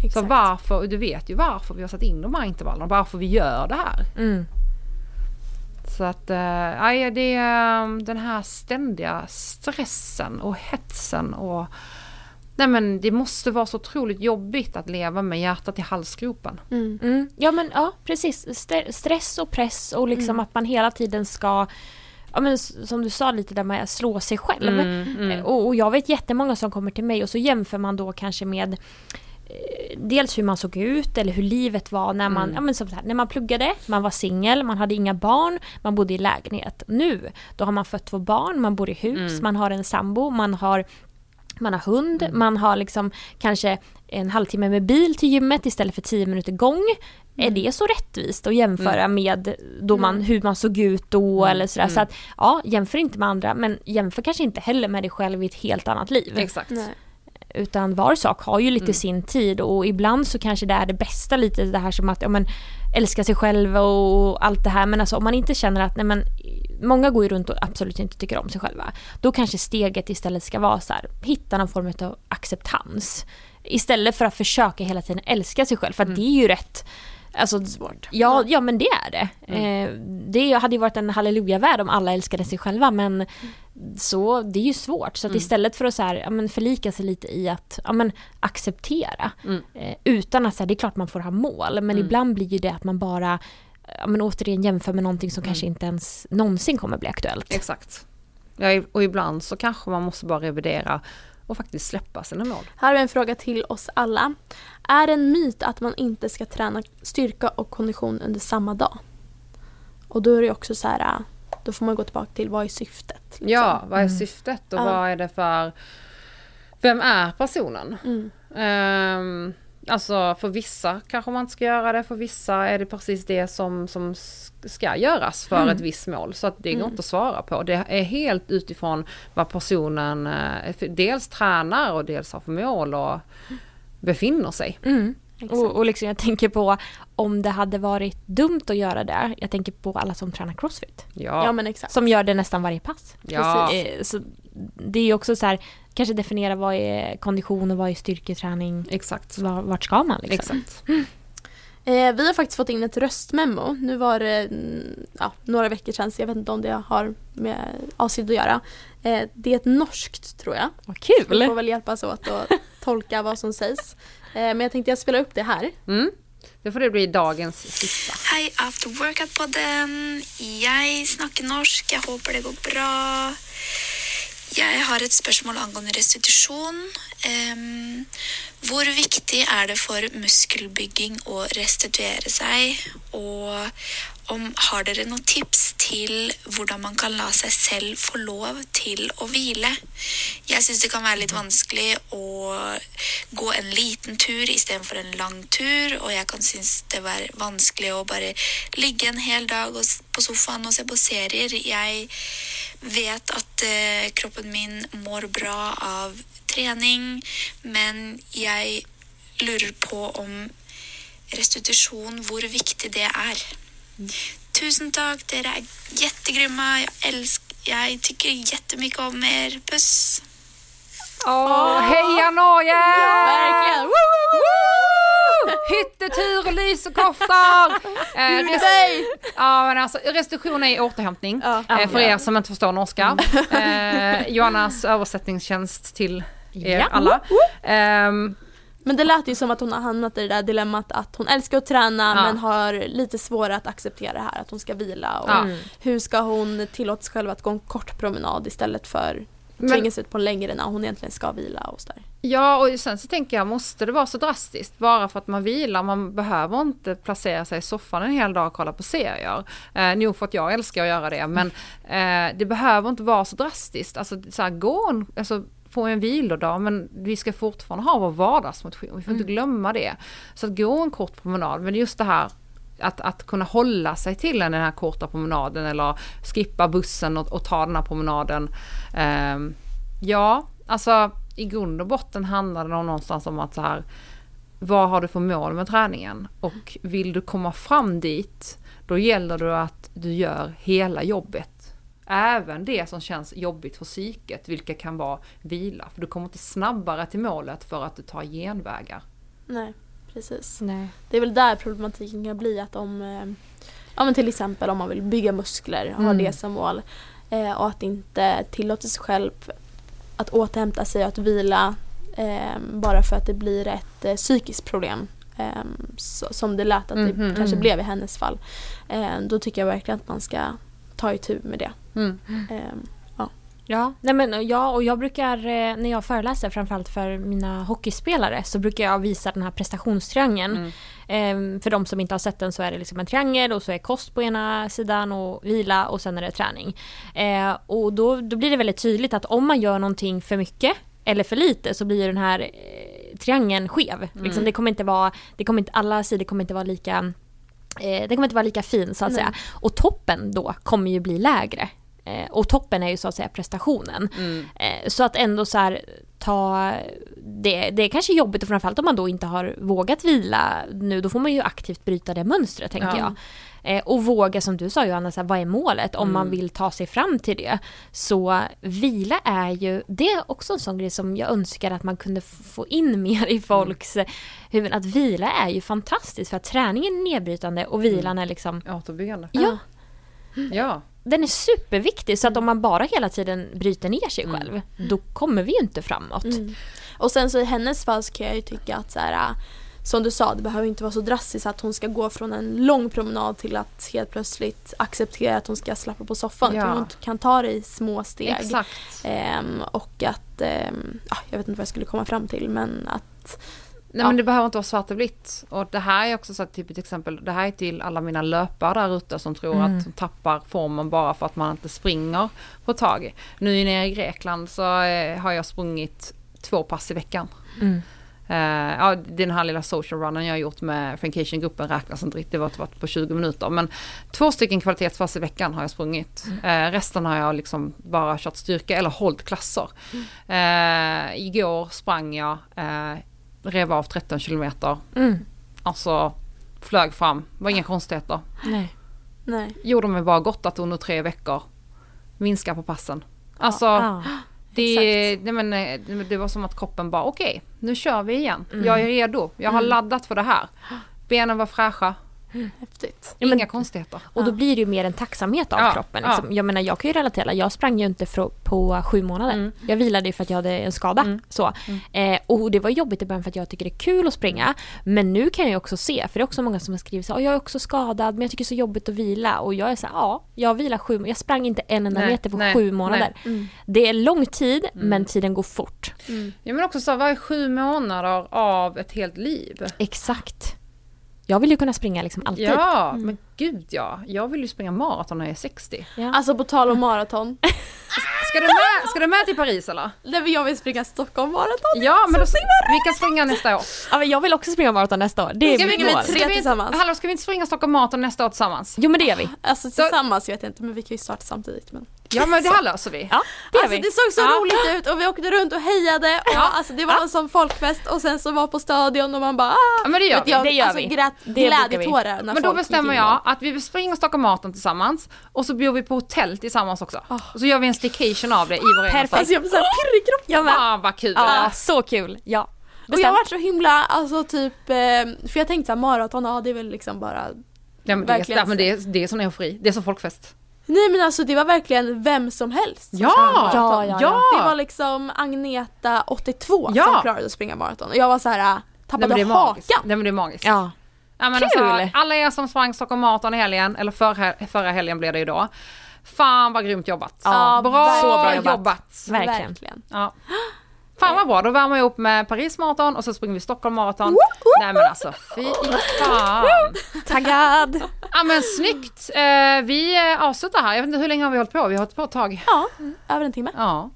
Så Exakt. varför, du vet ju varför vi har satt in de här intervallerna, varför vi gör det här. Mm. Så att, eh, det är eh, den här ständiga stressen och hetsen och Nej men det måste vara så otroligt jobbigt att leva med hjärtat i halsgropen. Mm. Mm. Ja men ja precis, St- stress och press och liksom Mm. att man hela tiden ska Ja men som du sa lite där med att slå sig själv. Mm, Eh, Och, och jag vet jättemånga som kommer till mig och så jämför man då kanske med eh, Dels hur man såg ut eller hur livet var när man, Mm. ja, men så här, när man pluggade, man var singel, man hade inga barn, man bodde i lägenhet. Nu, då har man fött två barn, man bor i hus, Mm. man har en sambo, man har man har hund, Mm. man har liksom kanske en halvtimme med bil till gymmet istället för tio minuter gång. Är det så rättvist att jämföra med då man, hur man såg ut då Mm. eller sådär. Så Mm. att ja, jämför inte med andra men jämför kanske inte heller med dig själv i ett helt annat liv. Exakt. Nej. Utan var sak har ju lite Mm. sin tid och ibland så kanske det är det bästa lite det här som att ja, men, älska sig själv och allt det här men alltså om man inte känner att nej men Många går ju runt och absolut inte tycker om sig själva. Då kanske steget istället ska vara så här, hitta någon form av acceptans. Istället för att försöka hela tiden älska sig själv för att Mm. det är ju rätt Alltså, Svårt. Ja, ja men det är det. Mm. Eh, det hade ju varit en halleluja-värld om alla älskade sig själva men så det är ju svårt. Så Mm. istället för att så här, ja, men förlika sig lite i att ja, men, acceptera Mm. eh, utan att här, det är klart man får ha mål men Mm. ibland blir ju det att man bara men återigen jämför med någonting som Mm. kanske inte ens någonsin kommer bli aktuellt. Exakt. Ja, och ibland så kanske man måste bara revidera och faktiskt släppa sina mål. Här har vi en fråga till oss alla. Är det en myt att man inte ska träna styrka och kondition under samma dag? Och då är det också så här, äh, då får man gå tillbaka till vad är syftet? liksom? Ja, vad är Mm. syftet och Ja. vad är det för... Vem är personen? Mm. Ehm, alltså för vissa kanske man inte ska göra det, för vissa är det precis det som, som ska göras för Mm. ett visst mål. Så att det går Mm. inte att svara på. Det är helt utifrån vad personen eh, dels tränar och dels har för mål och befinner sig. Mm. Och, och liksom jag tänker på om det hade varit dumt att göra det. Jag tänker på alla som tränar crossfit. Ja, Ja men exakt. Som gör det nästan varje pass. ja. Eh, Så det är ju också så här, kanske definiera vad är kondition och vad är styrketräning. exakt. Var, vart ska man liksom? Exakt. Eh, vi har faktiskt fått in ett röstmemo. Nu var det mm, ja, några veckor sedan så jag vet inte om det har med avsikt att göra. Eh, det är ett norskt tror jag. Vad Vi kul! får väl hjälpas åt att tolka vad som sägs. Eh, men jag tänkte jag spelar upp det här. Mm. Det får det bli dagens sista. Hei, After Workout-podden. Jeg snakker norsk. Jeg håper det går bra. Jeg har et spørsmål angående restitusjon. Em, hvor viktig er det for muskelbygging å restituere seg? Og om, har dere noen tips til hvordan man kan la seg selv få lov til å hvile? Jeg syns det kan være litt vanskelig å gå en liten tur istedenfor en lang tur, og jeg kan synes det er vanskelig å bare ligge en hel dag på sofaen og se på serier. Jeg vet at eh, kroppen min mår bra av trening, men jeg lurer på om restitusjon, hvor viktig det er. Tusen takk, dere er jättegrymma. Jag älskar, jag tycker jättemycket om er. Puss! Åh, heja Norge! Verkligen! Woo, woo, woo! Hyttetur och lysekoftar! Eh, rest- Nej! ja, men alltså, restriktion är återhämtning. Ja. Eh, för er som inte förstår norska. Eh, Johannas översättningstjänst till er Ja. alla. Ehm, Men det lät ju som att hon har hamnat i det där dilemmat att hon älskar att träna Ja. men har lite svårare att acceptera det här att hon ska vila. Och Ja. Mm. Hur ska hon tillåta sig själv att gå en kort promenad istället för tvingas ut på en längre när hon egentligen ska vila och sådär. Ja, och sen så tänker jag, måste det vara så drastiskt? Bara för att man vilar, man behöver inte placera sig i soffan en hel dag och kolla på serier. Eh, nog för att jag älskar att göra det, men eh, det behöver inte vara så drastiskt. Alltså, så här, gå en, alltså, få en vilodag, men vi ska fortfarande ha vår vardagsmotion, vi får inte glömma det. Så att gå en kort promenad, men just det här att, att kunna hålla sig till den här korta promenaden eller skippa bussen och, och ta den här promenaden. Ehm, ja, alltså i grund och botten handlar det någonstans om att så här, vad har du för mål med träningen? Och vill du komma fram dit, då gäller det att du gör hela jobbet. Även det som känns jobbigt för psyket, vilka kan vara vila. För du kommer inte snabbare till målet för att du tar genvägar. Nej, precis. Nej. Det är väl där problematiken kan bli att om, eh, ja men till exempel om man vill bygga muskler, Mm. det som mål eh, och att inte tillåta sig själv att återhämta sig och att vila eh, bara för att det blir ett eh, psykiskt problem. Eh, så, som det lät att det Mhm, kanske mm. blev i hennes fall. Då tycker jag verkligen att man ska ta itu med det. Mm. Eh, Ja, nej men, ja, och jag brukar eh, när jag föreläser framförallt för mina hockeyspelare så brukar jag visa den här prestationstriangeln. Mm. Ehm, för de som inte har sett den så är det liksom en triangel och så är kost på ena sidan och vila och sen är det träning. Eh, och då, då blir det väldigt tydligt att om man gör någonting för mycket eller för lite så blir den här eh, triangeln skev. Liksom, det kommer inte vara, det kommer inte, alla sidor kommer inte vara lika eh, det kommer inte vara lika fin så att Nej. säga. Och toppen då kommer ju bli lägre. Eh, och toppen är ju så att säga prestationen. Mm. Eh, så att ändå så här ta det, det är kanske jobbigt och framförallt om man då inte har vågat vila nu då får man ju aktivt bryta det mönstret tänker Ja. jag. Eh, och våga som du sa Johanna, så här, vad är målet om man Mm. vill ta sig fram till det. Så vila är ju, det är också en sån grej som jag önskar att man kunde få in mer i folks mm. huvuden. Att vila är ju fantastiskt för att träningen är nedbrytande och vilan är liksom, Återbyggande. ja, Ja. den är superviktig så att om man bara hela tiden bryter ner sig själv då kommer vi ju inte framåt. Mm. Och sen så i hennes fall så kan jag ju tycka att så här, som du sa, det behöver inte vara så drastiskt att hon ska gå från en lång promenad till att helt plötsligt acceptera att hon ska slappa på soffan. Ja. Hon kan ta det i små steg. Exakt. Ehm, och att, ehm, ja, jag vet inte vad jag skulle komma fram till men att Nej Ja. men det behöver inte vara svart och vitt. Och det här är också så att, typ ett exempel, det här är till alla mina löpare där ute som tror Mm. att de tappar formen bara för att man inte springer på ett tag. Nu nere i Grekland så eh, har jag sprungit två pass i veckan. Mm. Eh, ja, den här lilla social runnen jag har gjort med Frankation-gruppen räknas inte riktigt, det var varit på 20 minuter. Men två stycken kvalitetspass i veckan har jag sprungit. Eh, resten har jag liksom bara kört styrka eller hållit klasser. Eh, igår sprang jag, eh, rev av 13 kilometer. Mm. Alltså flög fram, var inga konstigheter. Nej. nej. Gjorde mig bara gott att under tre veckor minska på passen. Alltså Ja. Det, nej men, eh, det var som att kroppen bara okej, nu kör vi igen. Mm. Jag är redo, jag har Mm. laddat för det här. benen var fräscha, Häftigt. Ja, men- inga konstigheter. Och då blir det ju mer en tacksamhet av Ja, kroppen. ja. Liksom. Jag menar jag kan ju relatera, jag sprang ju inte på sju månader. Mm. Jag vilade ju för att jag hade en skada. Så. Eh, och det var jobbigt i början för att jag tycker det är kul att springa. Men nu kan jag också se, för det är också många som har skrivit så här, "Åh, jag är också skadad men jag tycker det är så jobbigt att vila. Och jag är så här, ja, jag vilar sju Jag sprang inte en enda Nej, meter på nej, sju månader. Mm. Det är lång tid men tiden går fort. Ja men också så varje sju månader av ett helt liv. Exakt. Jag vill ju kunna springa liksom alltid. Ja, men gud ja. Jag vill ju springa maraton när jag är 60. Ja. Alltså på tal om maraton. Ska du med, ska du med till Paris eller? Nej, men jag vill springa Stockholm maraton. Ja, men då, vi kan springa nästa år. Ja, men jag vill också springa maraton nästa år. Det är Ska vi mitt med mål. tre Ska vi, tillsammans? hallå, ska vi inte springa Stockholm Marathon nästa år tillsammans? Jo men det gör vi. Alltså tillsammans vet jag inte men vi kan ju starta samtidigt. Men. Ja men det här löser vi. Ja, det Alltså vi. det såg så Ja. roligt ut och vi åkte runt och hejade och Ja. alltså det var en sån folkfest och sen så var på stadion och man bara ah! Ja men det gör vi. jag, Det gör alltså, vi. grät glädjetårar Men då bestämmer jag att vi springer Stockholm Marathon tillsammans och så bor vi på hotell tillsammans också. Och så gör vi en staycation av det i vår egen Perfekt. Alltså jag blir såhär pirrig i kroppen. Jag med. Fan vad kul! Ja, så kul. Ja. Och jag har varit så himla, alltså typ, eh, för jag tänkte såhär maraton, ja det är väl liksom bara Ja, men det, är, ja, men det, är, det är som eufori, det är som folkfest. Nej men alltså det var verkligen vem som helst som Ja! Ja, ja, ja. Det var liksom Agneta 82 Ja. som klarade att springa maraton och jag var så här äh, Nej, tappade magiskt. hakan. Nej men det är magiskt. Ja. Ja, men Kul! Alltså, alla er som sprang Stockholm Marathon i helgen, eller förra, förra helgen blev det ju då. Fan vad grymt jobbat. Ja, bra, så bra jobbat. jobbat. Verkligen. Ja. Fan vad bra, då värmer jag upp med Paris Marathon och så springer vi Stockholm Marathon. Nej men alltså fy fan. Taggad. Ja men snyggt. Eh, vi eh, avslutar här. Jag vet inte hur länge har vi hållit på? Vi har hållit på ett tag. Ja, över en timme. Ja.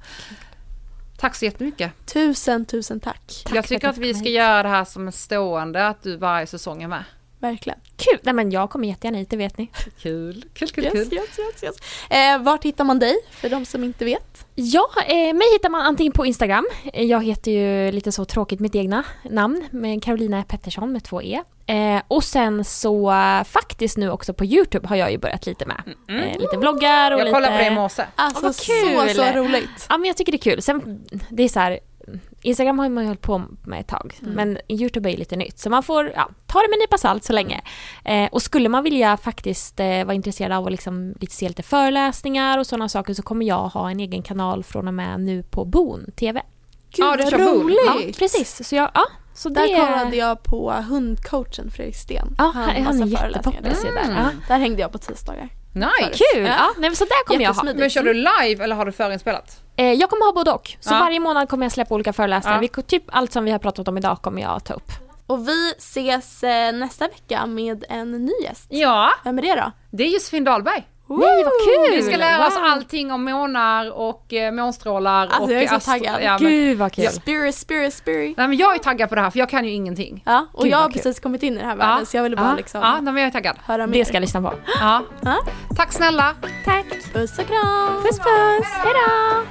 Tack så jättemycket. Tusen, tusen tack. Tack jag tycker att att vi ska hit. göra det här som en stående, att du varje säsong är med. Verkligen. Kul. Nej men jag kommer jättegärna hit, det vet ni. Kul, kul, kul, Yes, kul. yes, yes, yes. Eh, vart hittar man dig för de som inte vet? Ja, eh, mig hittar man antingen på Instagram. Eh, Jag heter ju lite så tråkigt mitt egna namn, med Carolina Pettersson med två E. Eh, och sen så faktiskt nu också på Youtube har jag ju börjat lite med. Eh, lite vloggar och Jag lite... kollade på det i morse. Alltså vad så, kul. så roligt. Ja men jag tycker det är kul. Sen, det är så här, Instagram har man ju hållit på med ett tag, men Youtube är lite nytt. Så man får ja, ta det med en nypa salt så länge. Eh, och skulle man vilja faktiskt eh, vara intresserad av att liksom, lite se lite föreläsningar och sådana saker så kommer jag ha en egen kanal från och med nu på Boon TV. Gud Ja, du vad roligt. Ja, precis. Så jag, ja, så det Där kollade jag på hundcoachen Fredrik Sten. Ja, Han han, har han är jättepoppis där. där. Mm. Ja. Där hängde jag på tisdagar. Nice! Kul! Ja. Ja. nej, men så där kommer jag ha. Men kör du live eller har du förinspelat? Eh, jag kommer ha både och. Så Ja. varje månad kommer jag släppa olika föreläsningar. Ja. Vi, typ allt som vi har pratat om idag kommer jag ta upp. Och vi ses eh, nästa vecka med en ny gäst. Ja, Vem är det då? det är Josefin Dahlberg. Nej vad kul! Vi ska lära oss Wow. allting om månar och eh, månstrålar Alltså, och jag är så astro- taggad. Ja, men, Gud vad kul. Spirit, spirit, spirit. nej, men jag är taggad på det här för jag kan ju ingenting. Ja, och Gud, jag har kul. precis kommit in i den här världen så jag ville bara Ja. liksom Ja, nej, men jag är taggad. höra mer. Det ska jag lyssna på. Ja. Ja. Tack snälla. Tack! Puss och kram! Puss puss! Hejdå!